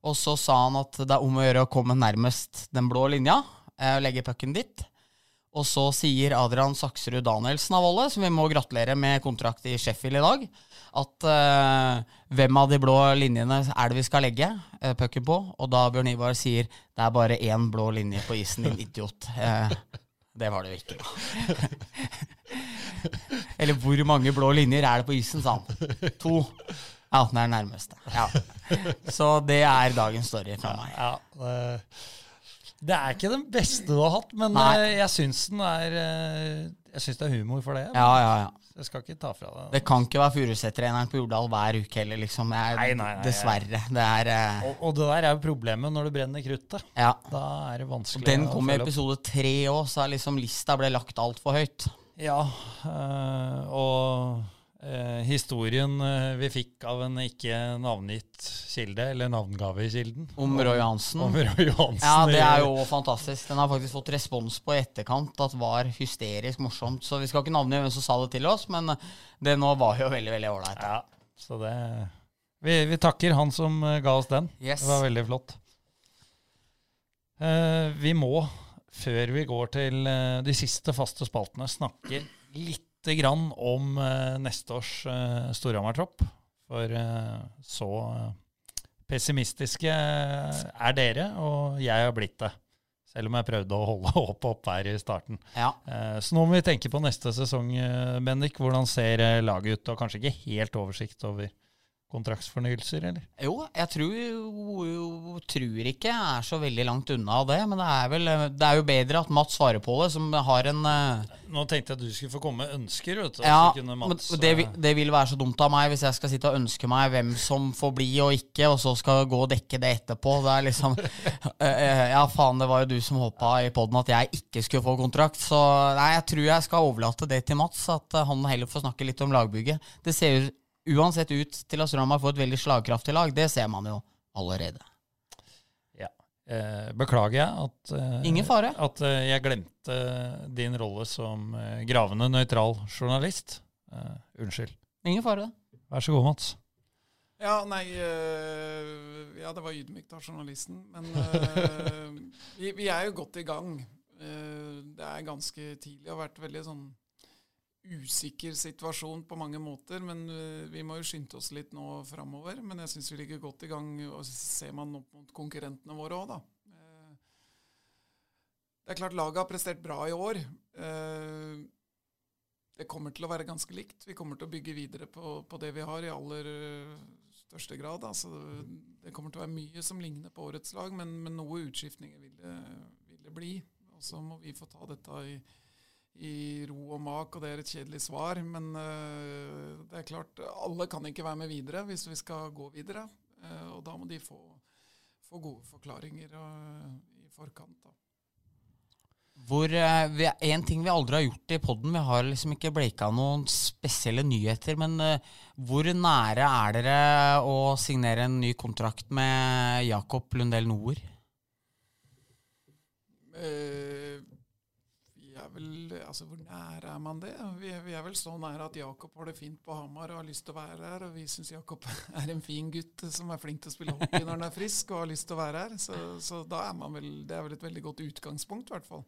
Og så sa han at det er om å gjøre å komme nærmest den blå linja, eh, og legge pucken dit. Og så sier Adrian Sakserud Danielsen av Volle, som vi må gratulere med kontrakt i Sheffield i dag, at uh, hvem av de blå linjene er det vi skal legge uh, pucken på? Og da Bjørn Ivar sier det er bare én blå linje på isen, din idiot. Uh, det var det jo ikke. Eller hvor mange blå linjer er det på isen, sa han. To. Ja, den er nærmeste. Ja. Så det er dagens story fra meg. Ja, det det er ikke den beste du har hatt, men Nei. jeg syns den er Jeg syns det er humor for det. Ja, ja, ja. Jeg skal ikke ta fra deg Det kan ikke være Furuset-treneren på Jordal hver uke heller, liksom. Jeg, Nei, nei, nei, dessverre. Det er eh, og, og det der er jo problemet når du brenner kruttet. Ja. Da er det vanskelig Den kom i episode tre òg, så er liksom lista ble lagt altfor høyt. Ja, øh, og eh, historien eh, vi fikk av en ikke navngitt kilde, eller navngave i kilden Om Roy Hansen. Om Roy Johansen. Ja, det er jo fantastisk. Den har faktisk fått respons på i etterkant at var hysterisk morsomt. Så vi skal ikke navngi hvem som sa det til oss, men det nå var jo veldig, veldig ålreit. Ja, så det vi, vi takker han som eh, ga oss den. Yes. Det var veldig flott. Eh, vi må, før vi går til eh, de siste faste spaltene, snakke lite grann om eh, neste års uh, Storhamar-tropp. For eh, så pessimistiske er dere, og jeg har blitt det. Selv om jeg prøvde å holde opp opp her i starten. Ja. Så nå må vi tenke på neste sesong, Bendik. Hvordan ser laget ut? Og kanskje ikke helt oversikt over kontraktsfornyelser, eller? Jo, jeg tror, jo, tror ikke jeg er så veldig langt unna det. Men det er, vel, det er jo bedre at Mats svarer på det, som har en eh, Nå tenkte jeg at du skulle få komme med ønsker, vet du. Ja, Mats, det, eh, det vil være så dumt av meg hvis jeg skal sitte og ønske meg hvem som får bli og ikke, og så skal gå og dekke det etterpå. Det er liksom eh, Ja, faen, det var jo du som håpa i poden at jeg ikke skulle få kontrakt. Så nei, jeg tror jeg skal overlate det til Mats, at han heller får snakke litt om lagbygget. Det ser jo uansett ut til at Storhamar får et veldig slagkraftig lag. Det ser man jo allerede. ja. Eh, Beklager jeg at, eh, Ingen fare. at eh, jeg glemte din rolle som gravende nøytral journalist. Eh, unnskyld. Ingen fare. Vær så god, Mats. Ja, nei øh, Ja, det var ydmykt av journalisten. Men øh, vi, vi er jo godt i gang. Eh, det er ganske tidlig. og vært veldig sånn usikker situasjon på mange måter. Men øh, vi må jo skynde oss litt nå framover. Men jeg syns vi ligger godt i gang. Og ser man opp mot konkurrentene våre òg, da. Eh, det er klart laget har prestert bra i år. Eh, det kommer til å være ganske likt. Vi kommer til å bygge videre på, på det vi har i aller største grad. Altså, det kommer til å være mye som ligner på årets lag, men, men noe utskiftninger vil vil det bli. Og så må vi få ta dette i, i ro og mak, og det er et kjedelig svar. Men uh, det er klart, alle kan ikke være med videre hvis vi skal gå videre. Uh, og da må de få, få gode forklaringer uh, i forkant. da. Hvor, vi, en ting vi aldri har gjort i podden, vi har liksom ikke bleika noen spesielle nyheter, men hvor nære er dere å signere en ny kontrakt med Jakob Lundell Noer? Er vel Altså, hvor nær er man det? Vi, vi er vel så nære at Jakob har det fint på Hamar og har lyst til å være her. Og vi syns Jakob er en fin gutt som er flink til å spille hockey når han er frisk og har lyst til å være her. Så, så da er man vel Det er vel et veldig godt utgangspunkt, i hvert fall.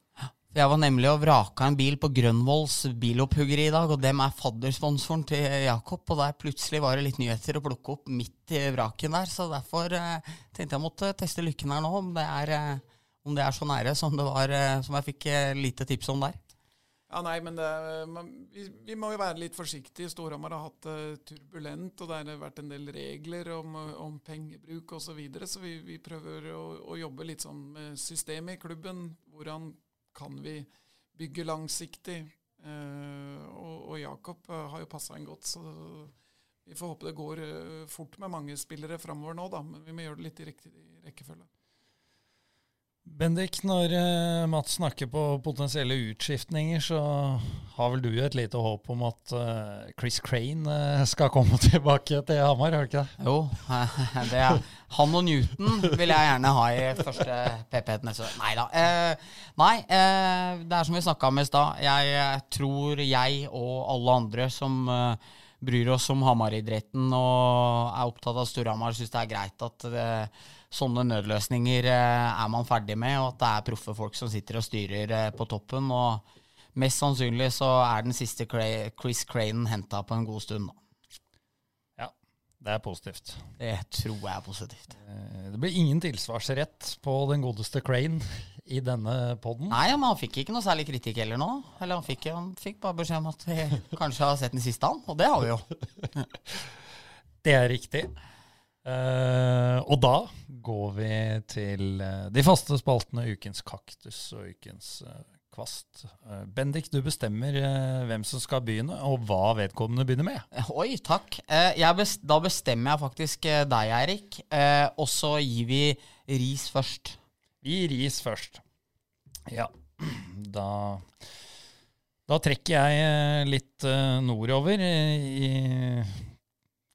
Jeg var nemlig og vraka en bil på Grønvolls bilopphuggeri i dag, og dem er faddersponsoren til Jakob. Og der plutselig var det litt nyheter å plukke opp midt i vraken der, så derfor eh, tenkte jeg måtte teste lykken her nå, om det er, eh, om det er så nære som var, eh, som jeg fikk eh, lite tips om der. Ja, nei, men det, vi, vi må jo være litt forsiktige. Storhamar har hatt det turbulent, og det har vært en del regler om, om pengebruk osv. Så, videre, så vi, vi prøver å, å jobbe litt sånn med systemet i klubben. Hvordan kan vi bygge langsiktig? Eh, og, og Jakob eh, har jo passa inn godt, så vi får håpe det går eh, fort med mange spillere framover nå, da. Men vi må gjøre det litt i riktig rekkefølge. Bendik, når eh, Mats snakker på potensielle utskiftninger, så har vel du et lite håp om at eh, Chris Crane eh, skal komme tilbake til Hamar, har du ikke det? Jo, det er han og Newton vil jeg gjerne ha i første PP-et neste år. Nei da. Nei, det er som vi snakka om i stad. Jeg tror jeg og alle andre som bryr oss om Hamar-idretten og er opptatt av Storhamar, syns det er greit at eh, sånne nødløsninger eh, er man ferdig med, og at det er proffe folk som sitter og styrer eh, på toppen. Og mest sannsynlig så er den siste Chris Crane henta på en god stund. da. Ja, det er positivt. Det tror jeg er positivt. Eh, Det blir ingen tilsvarsrett på den godeste Crane i denne podden. Nei, men han fikk ikke noe særlig kritikk heller nå. Eller han fikk, han fikk bare beskjed om at vi kanskje har sett den siste han, og det har vi jo. Det er riktig. Eh, og da går vi til uh, de faste spaltene Ukens kaktus og Ukens uh, kvast. Bendik, du bestemmer hvem som skal begynne, og hva vedkommende begynner med. Oi, takk. Eh, jeg bes da bestemmer jeg faktisk deg, Eirik. Og så gir vi ris først. Vi gir ris først. Ja, da Da trekker jeg litt nordover, i,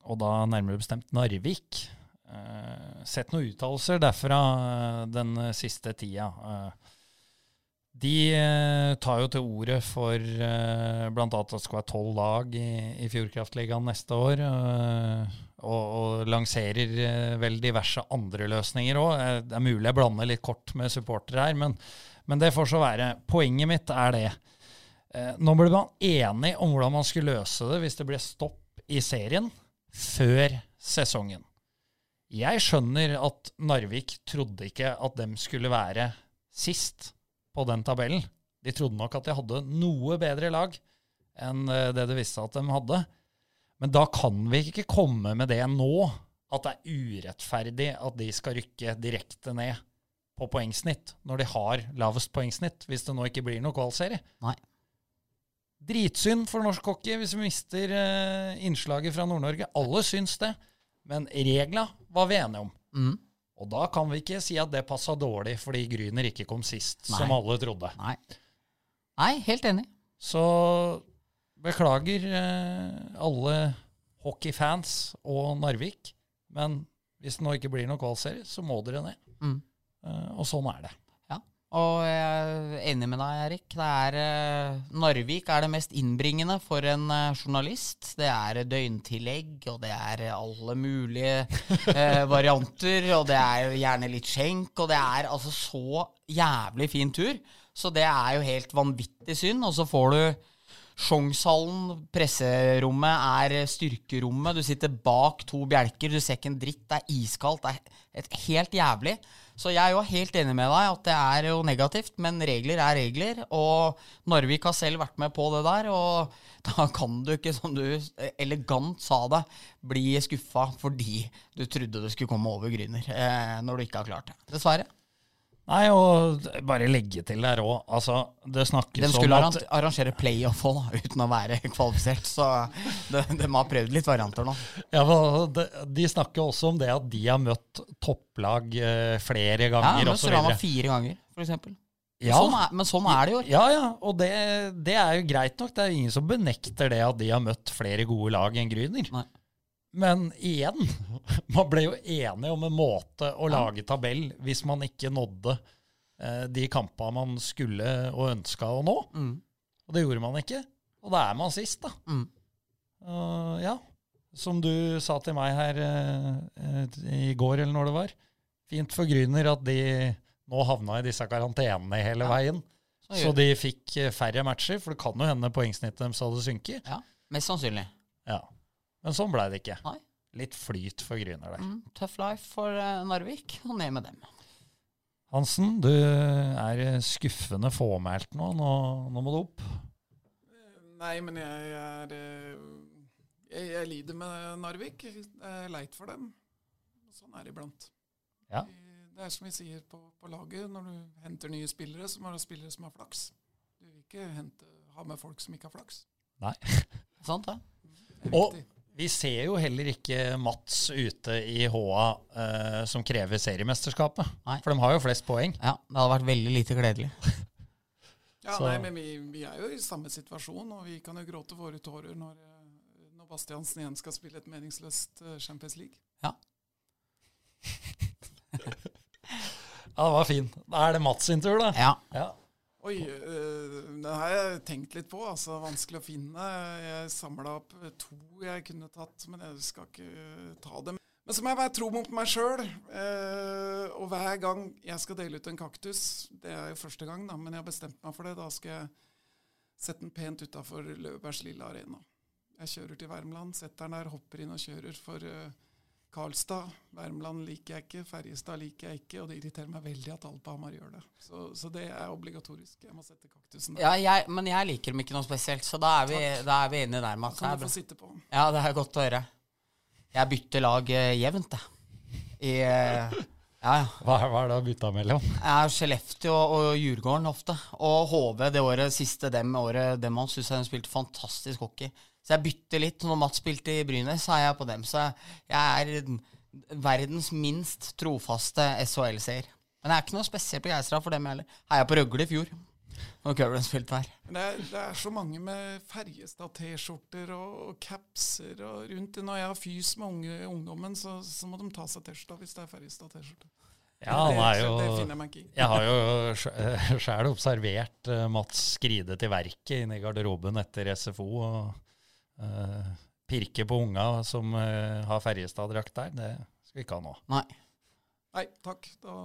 og da nærmere bestemt Narvik. Eh, sett noen uttalelser derfra eh, den siste tida. Eh, de tar jo til orde for uh, bl.a. at det skal være tolv lag i, i Fjordkraftligaen neste år. og, og lanserer vel diverse andre løsninger òg. Det er mulig jeg blander litt kort med supportere her, men, men det får så være. Poenget mitt er det. Nå ble man enig om hvordan man skulle løse det hvis det ble stopp i serien før sesongen. Jeg skjønner at Narvik trodde ikke at dem skulle være sist på den tabellen. De trodde nok at de hadde noe bedre lag enn eh, det det viste seg at de hadde. Men da kan vi ikke komme med det nå, at det er urettferdig at de skal rykke direkte ned på poengsnitt, når de har lavest poengsnitt, hvis det nå ikke blir noe kvalserie. Nei. Dritsynd for norsk hockey hvis vi mister eh, innslaget fra Nord-Norge. Alle syns det, men regla var vi enige om. Mm. Og da kan vi ikke si at det passa dårlig fordi Gryner ikke kom sist, Nei. som alle trodde. Nei. Nei, helt enig. Så beklager eh, alle hockeyfans og Narvik, men hvis det nå ikke blir noen kvalserie, så må dere ned. Mm. Eh, og sånn er det. Og jeg er enig med deg, Erik. Det er, eh, Narvik er det mest innbringende for en eh, journalist. Det er døgntillegg, og det er alle mulige eh, varianter. Og det er gjerne litt skjenk, og det er altså så jævlig fin tur. Så det er jo helt vanvittig synd. Og så får du Sjongshallen, presserommet, er styrkerommet. Du sitter bak to bjelker, du ser ikke en dritt. Det er iskaldt. Det er et helt jævlig. Så jeg er jo helt enig med deg at det er jo negativt, men regler er regler. Og Narvik har selv vært med på det der, og da kan du ikke, som du elegant sa det, bli skuffa fordi du trodde du skulle komme over Gryner, eh, når du ikke har klart det. Dessverre. Nei, og bare legge til der òg. Altså, det snakkes om skulle De skulle arrangere playoff òg, uten å være kvalifisert. Så de, de har prøvd litt varianter nå. ja, de, de snakker også om det at de har møtt topplag eh, flere ganger Ja, Storhamar videre. fire ganger, eksempel. Ja, Sånn er, men sånn er det jo. ja, ja, og det, det er jo greit nok. Det er ingen som benekter det at de har møtt flere gode lag enn Gryner. Nei. Men igjen, man ble jo enige om en måte å lage tabell hvis man ikke nådde eh, de kampene man skulle og ønska å nå. Mm. Og det gjorde man ikke. Og da er man sist, da. Mm. Uh, ja, som du sa til meg her eh, i går, eller når det var. Fint for Gryner at de nå havna i disse karantenene hele Ja. veien. Så Så de fikk eh, færre matcher, for det kan jo hende poengsnittet deres hadde synket. Ja, mest sannsynlig. Ja. Men sånn blei det ikke. Nei. Litt flyt for Gryner der. Mm, tough life for eh, Narvik, og ned med dem. Hansen, du er eh, skuffende fåmælt nå. nå. Nå må du opp. Nei, men jeg er eh, jeg, jeg lider med Narvik. Det er leit for dem. Sånn er det iblant. Ja. Det er som vi sier på, på laget, når du henter nye spillere, så må du ha spillere som har flaks. Du vil ikke hente, ha med folk som ikke har flaks. Nei. Sant det? Det er Og-. Vi ser jo heller ikke Mats ute i HA eh, som krever seriemesterskapet. Nei. For de har jo flest poeng. Ja, det hadde vært veldig lite gledelig. Ja, Så- nei, men vi, vi er jo i samme situasjon, og vi kan jo gråte våre tårer når, eh, når Bastiansen igjen skal spille et meningsløst eh, Champions League. Ja. Ja, det var fin. Da er det Mats sin tur, da. Ja. Ja. Oi, øh, det har jeg tenkt litt på. altså Vanskelig å finne. Jeg samla opp to jeg kunne tatt, men jeg skal ikke øh, ta dem. Men så må jeg være tro mot meg sjøl. og hver gang jeg skal dele ut en kaktus Det er jo første gang, da, men jeg har bestemt meg for det. Da skal jeg sette den pent utafor Løvbergs lille arena. Jeg kjører til Värmland, setter den der, hopper inn og kjører for Karlstad. Värmland liker jeg ikke, Ferjestad liker jeg ikke, og det irriterer meg veldig at alle på Hamar gjør det. Så, så det er obligatorisk. Jeg må sette kaktusen der. Ja, jeg, men jeg liker dem ikke noe spesielt, så da er vi, da er vi inne der, Mats. Da kan du få sitte på. Ja, det er godt å høre. Jeg bytter lag uh, jevnt, jeg. I uh, Ja, ja. Hva, hva er det å bytte mellom? Jeg er Skellefteå og, og Djurgården ofte. Og HV det året siste dem året dem han syns jeg spilte fantastisk hockey. Så jeg bytter litt. Når Mats spilte i Brynes, så er jeg på dem. Så jeg, er verdens minst trofaste SHL-seier. Men jeg er ikke noe spesielt begeistra for dem heller. Heia på Røgle i fjor. Når Curran spilte der. Men det er, det er så mange med Ferjestad-T-skjorter og, og capser og rundt. Når jeg har fys med unge, ungdommen, så, så må de ta seg T-skjorta hvis det er Ferjestad-T-skjorte. Ja, er jo. Jeg har jo sjæl observert eh, Mats skride til verket inne i garderoben etter SFO. og eh, Pirke på unga som uh, har Ferjestad-drakt der. Det skal vi ikke ha nå. Nei. Nei, takk. Da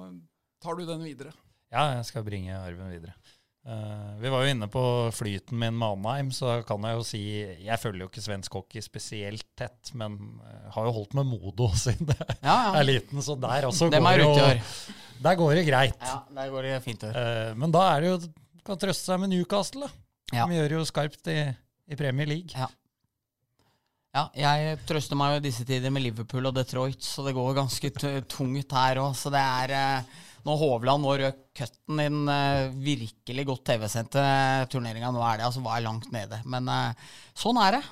tar du den videre. Ja, jeg skal bringe arven videre. Uh, vi var jo inne på flyten min med Anheim, så kan jeg jo si Jeg følger jo ikke svensk hockey spesielt tett, men har jo holdt med Modo siden jeg Ja, er liten, så der også Dem går det jo. Der går det greit. Ja, der går det fint Uh. Eh, men da er det jo Kan trøste seg med Newcastle, da. Ja. De gjør jo skarpt i, i Premier League. Ja. Ja, jeg trøster meg jo i disse tider med Liverpool og Detroit, så det går ganske tungt her òg. Så det er eh, Når Hovland nå røk cutten i den eh, virkelig godt TV-sendte turneringa nå er det, altså var jeg langt nede. Men eh, sånn er det.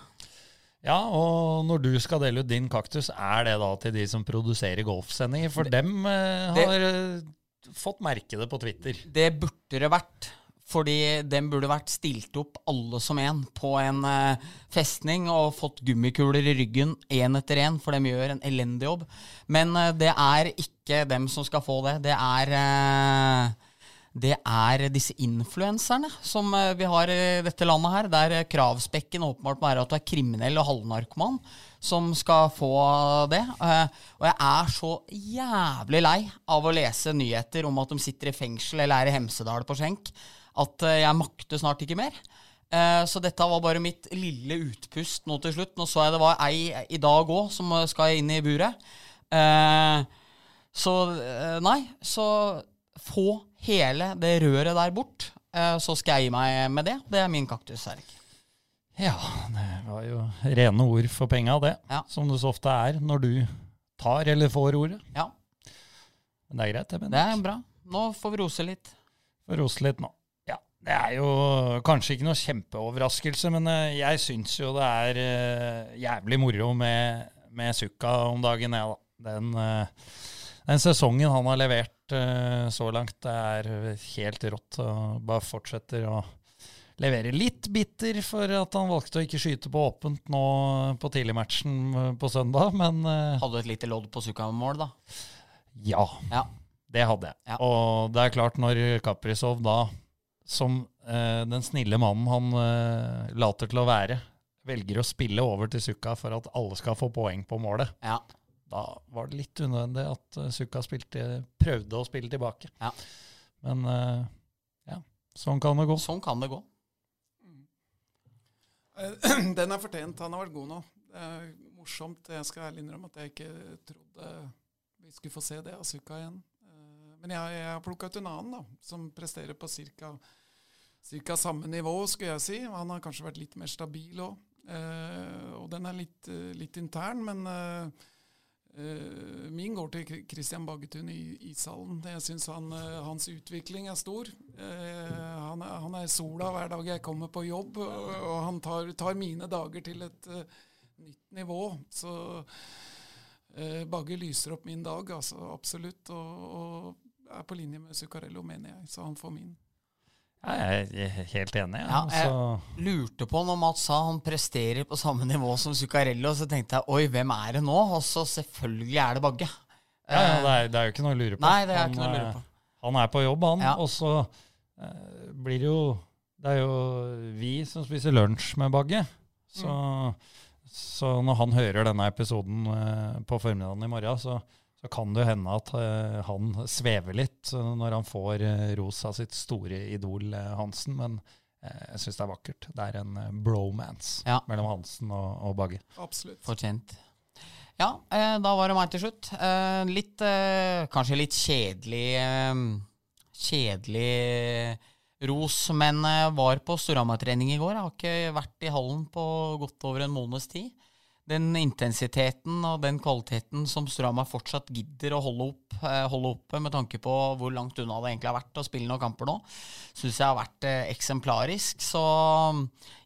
Ja, og når du skal dele ut din kaktus, er det da til de som produserer golfsendinger? For dem eh, det- har eh, fått merke det på Twitter. Det burde det vært. Fordi den burde vært stilt opp alle som en på en eh, festning og fått gummikuler i ryggen én etter én, for de gjør en elendig jobb. Men eh, det er ikke dem som skal få det. Det er eh, det er disse influenserne som vi har i dette landet her, der kravspekken åpenbart må være at du er kriminell og halvnarkoman, som skal få det. Og jeg er så jævlig lei av å lese nyheter om at de sitter i fengsel eller er i Hemsedal på skjenk, at eh, jeg makter snart ikke mer. Eh, Så dette var bare mitt lille utpust nå til slutt. Nå så jeg det var ei i dag òg som eh, skal inn i buret. Så nei, så få hele det røret der bort. Så skal jeg gi meg med det. Det er min kaktus, Erik. Ja, det var jo rene ord for penga, det. Ja. Som det så ofte er når du tar eller får ordet. Ja, Men det er greit, det. det er bra. Nå får vi rose litt. Får rose litt nå. Det er jo kanskje ikke noe kjempeoverraskelse, men eh, jeg syns jo det er eh, jævlig moro med, med Sukka om dagen, jeg, da. Den, eh, den sesongen han har levert så langt, det er helt rått. Og bare fortsetter å levere. Litt bitter for at han valgte å ikke skyte på åpent nå på tidligmatchen på søndag, men Hadde du et lite lodd på Sukka-mål, da. ja. Ja. Det hadde jeg. Ja. Og det er klart, når Kaprizov da, som eh, den snille mannen han eh, later til å være, velger å spille over til Sukka for at alle skal få poeng på målet, Ja. da var det litt unødvendig at uh, Sukka spilte, prøvde å spille tilbake. Ja. Men eh, ja, sånn kan det gå. Sånn kan det gå. Eh, Den er fortjent. Han har vært god nå. Det er morsomt. Jeg skal ærlig innrømme at jeg ikke trodde vi skulle få se det av Sukka igjen. Eh, Men jeg, jeg har plukka ut en annen da, som presterer på ca. samme nivå, skulle jeg si. Han har kanskje vært litt mer stabil òg. og den er litt, eh, litt intern, men eh, eh, min går til Christian Baggetun i ishallen. Jeg syns han, eh, hans utvikling er stor. Eh, han, er, han er sola hver dag jeg kommer på jobb, og, og han tar, tar mine dager til et, eh, nytt nivå. Så eh, Bagge lyser opp min dag, altså absolutt. Og, og er på linje med Zuccarello, mener jeg. Så han får min. Ja, jeg er helt enig. Ja, jeg altså, lurte på når Mats sa han presterer på samme nivå som Zuccarello, så tenkte jeg oi, hvem er det nå? Og så selvfølgelig er det Bagge. ja, ja, det, er, det er jo ikke noe å lure på. Nei, det er Han, ikke noe å lure eh, på. Han er på jobb, han. Ja. Og så uh, blir det jo Det er jo vi som spiser lunsj med Bagge. Så, så når han hører denne episoden uh, på formiddagen i morgen, så, så kan det jo hende at eh, han svever litt eh, når han får eh, ros av sitt store idol Hansen. Men jeg syns det er vakkert. Det er en bromance Ja. mellom Hansen og, og Bagge. Absolutt. Fortjent. Ja, eh, da var det meg til slutt. Eh, litt Kanskje litt kjedelig Kjedelig ros, men var på Storhamar-trening i går. Jeg har ikke vært i hallen på godt over en måneds tid. Den intensiteten og den kvaliteten som Storhamar fortsatt gidder å holde opp, eh, holde oppe med tanke på hvor langt unna det egentlig har vært å spille noen kamper nå, syns jeg har vært eh, eksemplarisk. Så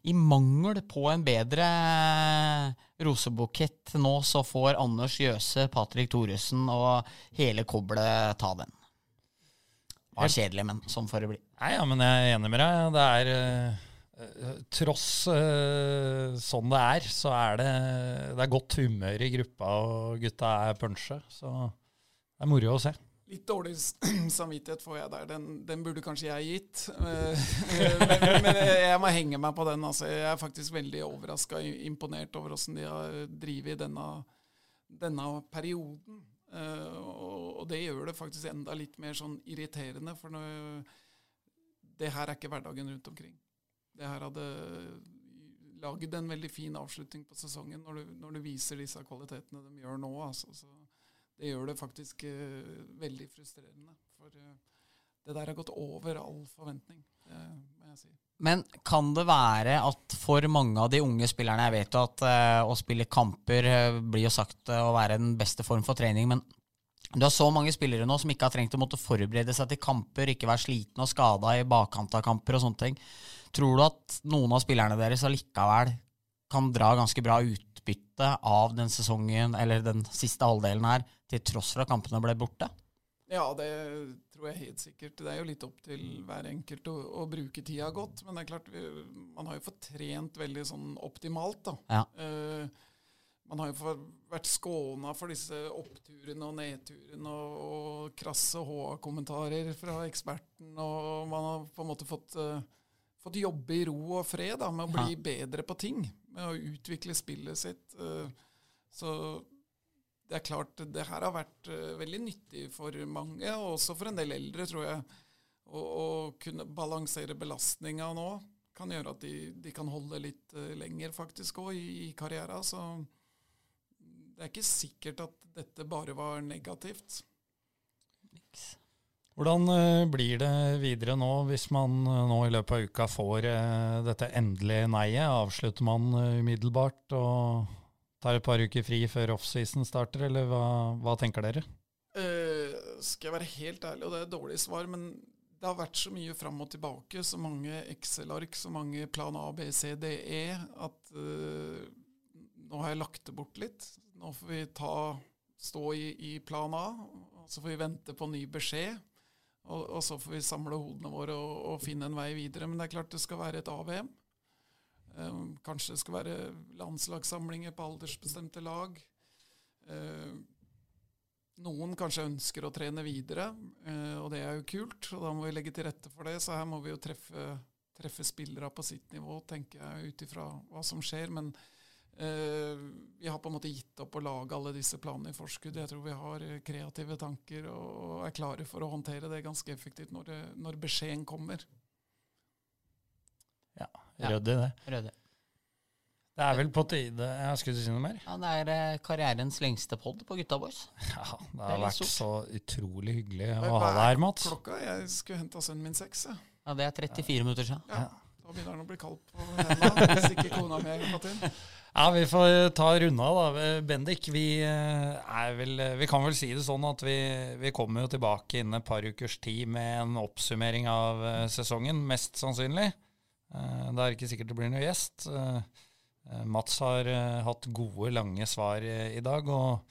i mangel på en bedre eh, rosebukett nå, så får Anders Jøse, Patrick Thoresen og hele koblet ta den. Det var kjedelig, men sånn får det bli. Nei, ja, men jeg er enig med deg. Det er Tross eh, sånn det er, så er det, det er godt humør i gruppa, og gutta er punsje. Så det er moro å se. Litt dårlig samvittighet får jeg der. Den, den burde kanskje jeg gitt. Eh, men, men jeg må henge meg på den. Altså. Jeg er faktisk veldig overraska og imponert over åssen de har drevet denne, denne perioden. Eh, og, det gjør det faktisk enda litt mer sånn irriterende, for det her er ikke hverdagen rundt omkring. Det her hadde lagd en veldig fin avslutning på sesongen når du, når du viser disse kvalitetene de gjør nå. Altså. Så det gjør det faktisk uh, veldig frustrerende. For uh, det der har gått over all forventning, det må jeg si. Men kan det være at for mange av de unge spillerne Jeg vet jo at uh, å spille kamper eh, blir jo sagt eh, å være den beste form for trening, men du har så mange spillere nå som ikke har trengt å måtte forberede seg til kamper, ikke være sliten og skada i bakkant av kamper og sånne ting. Tror du at noen av spillerne deres allikevel kan dra ganske bra utbytte av den sesongen, eller den siste halvdelen her, til tross for at kampene ble borte? Ja, det tror jeg helt sikkert. Det er jo litt opp til hver enkelt å, å bruke tida godt. Men det er klart, vi, man har jo fått trent veldig sånn optimalt, da. Ja. Eh, man har jo vært skåna for disse oppturene og nedturene og, og krasse HA-kommentarer fra eksperten, og man har på en måte fått, uh, fått jobbe i ro og fred da, med å bli bedre på ting. Med å utvikle spillet sitt. Uh, så det er klart, det her har vært uh, veldig nyttig for mange, og også for en del eldre, tror jeg. Å, å kunne balansere belastninga nå kan gjøre at de, de kan holde litt lenger, faktisk, òg, i, i karriera. Så det er ikke sikkert at dette bare var negativt. Hvordan eh, blir det videre nå, hvis man eh, nå i løpet av uka får eh, dette endelige neiet? Avslutter man umiddelbart og tar et par uker fri før offseason starter, eller hva, hva tenker dere? Uh, skal jeg være helt ærlig, og det er et dårlig svar, men det har vært så mye fram og tilbake, så mange Excel-ark, så mange plan A, B, C, D, E, at uh, nå har jeg lagt det bort litt. Nå får vi ta, stå i, i plan A, og så får vi vente på ny beskjed. Og, og så får vi samle hodene våre og, og finne en vei videre. Men det er klart det skal være et AVM. Um, kanskje det skal være landslagssamlinger på aldersbestemte lag. Eh, noen kanskje ønsker å trene videre, eh, og det er jo kult. Og da må vi legge til rette for det. Så her må vi jo treffe, treffe spillere på sitt nivå, tenker jeg, ut ifra hva som skjer. Men eh, vi har på en måte gitt opp å lage alle disse planene i forskudd. Jeg tror vi har eh, kreative tanker og er klare for å håndtere det ganske effektivt når, det, når beskjeden kommer. Ja, Ja. ryddig det. Rødde. Det er vel på tide Jeg skulle du si noe mer? Ja, det er eh, karrierens lengste pod på Gutta Boys. Ja, det er har det vært så utrolig hyggelig å ha deg her, Mats. Klokka? Jeg skulle henta sønnen min seks. Ja, Det er 34 minutter siden. Ja, da begynner han å bli kald på hendene, hvis ikke kona mi har hjulpet til. Ja, vi får ta runda, da. Bendik, vi, eh, vel, vi kan vel si det sånn at vi, vi kommer jo tilbake innen et par ukers tid med en oppsummering av eh, sesongen, mest sannsynlig. Eh, Det er ikke sikkert det blir noen gjest. Eh, Eh, Mats har eh, hatt gode, lange svar eh, i dag, og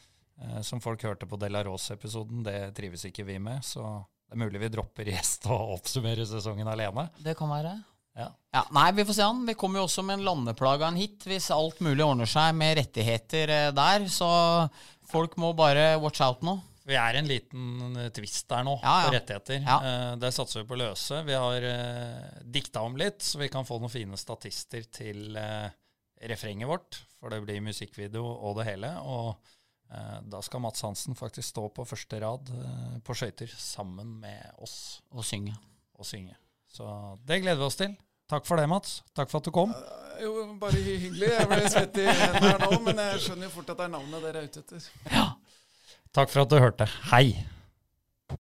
eh, som folk hørte på Della Rose-episoden, det trives ikke vi med. Så det er mulig vi dropper gjest og oppsummerer sesongen alene. Det kan være. Ja. Ja, nei, vi får se han. Vi kommer jo også med en landeplage av en hit hvis alt mulig ordner seg med rettigheter eh, der. Så folk må bare watch out nå. Vi er en liten eh, twist der nå, Ja, ja. på rettigheter. Ja. Det satser vi på å løse. Vi har eh, dikta om litt, så vi kan få noen fine statister til eh, refrenget vårt. For det blir musikkvideo og det hele. Og eh, da skal Mats Hansen faktisk stå på første rad eh, på skøyter sammen med oss Og synge. og synge. Så det gleder vi oss til. Takk for det, Mats. Takk for at du kom. Jo, bare hyggelig. Jeg ble svett i hendene her nå, men jeg skjønner jo fort at det er navnet dere er ute etter. Ja. Takk for at du hørte. Hei.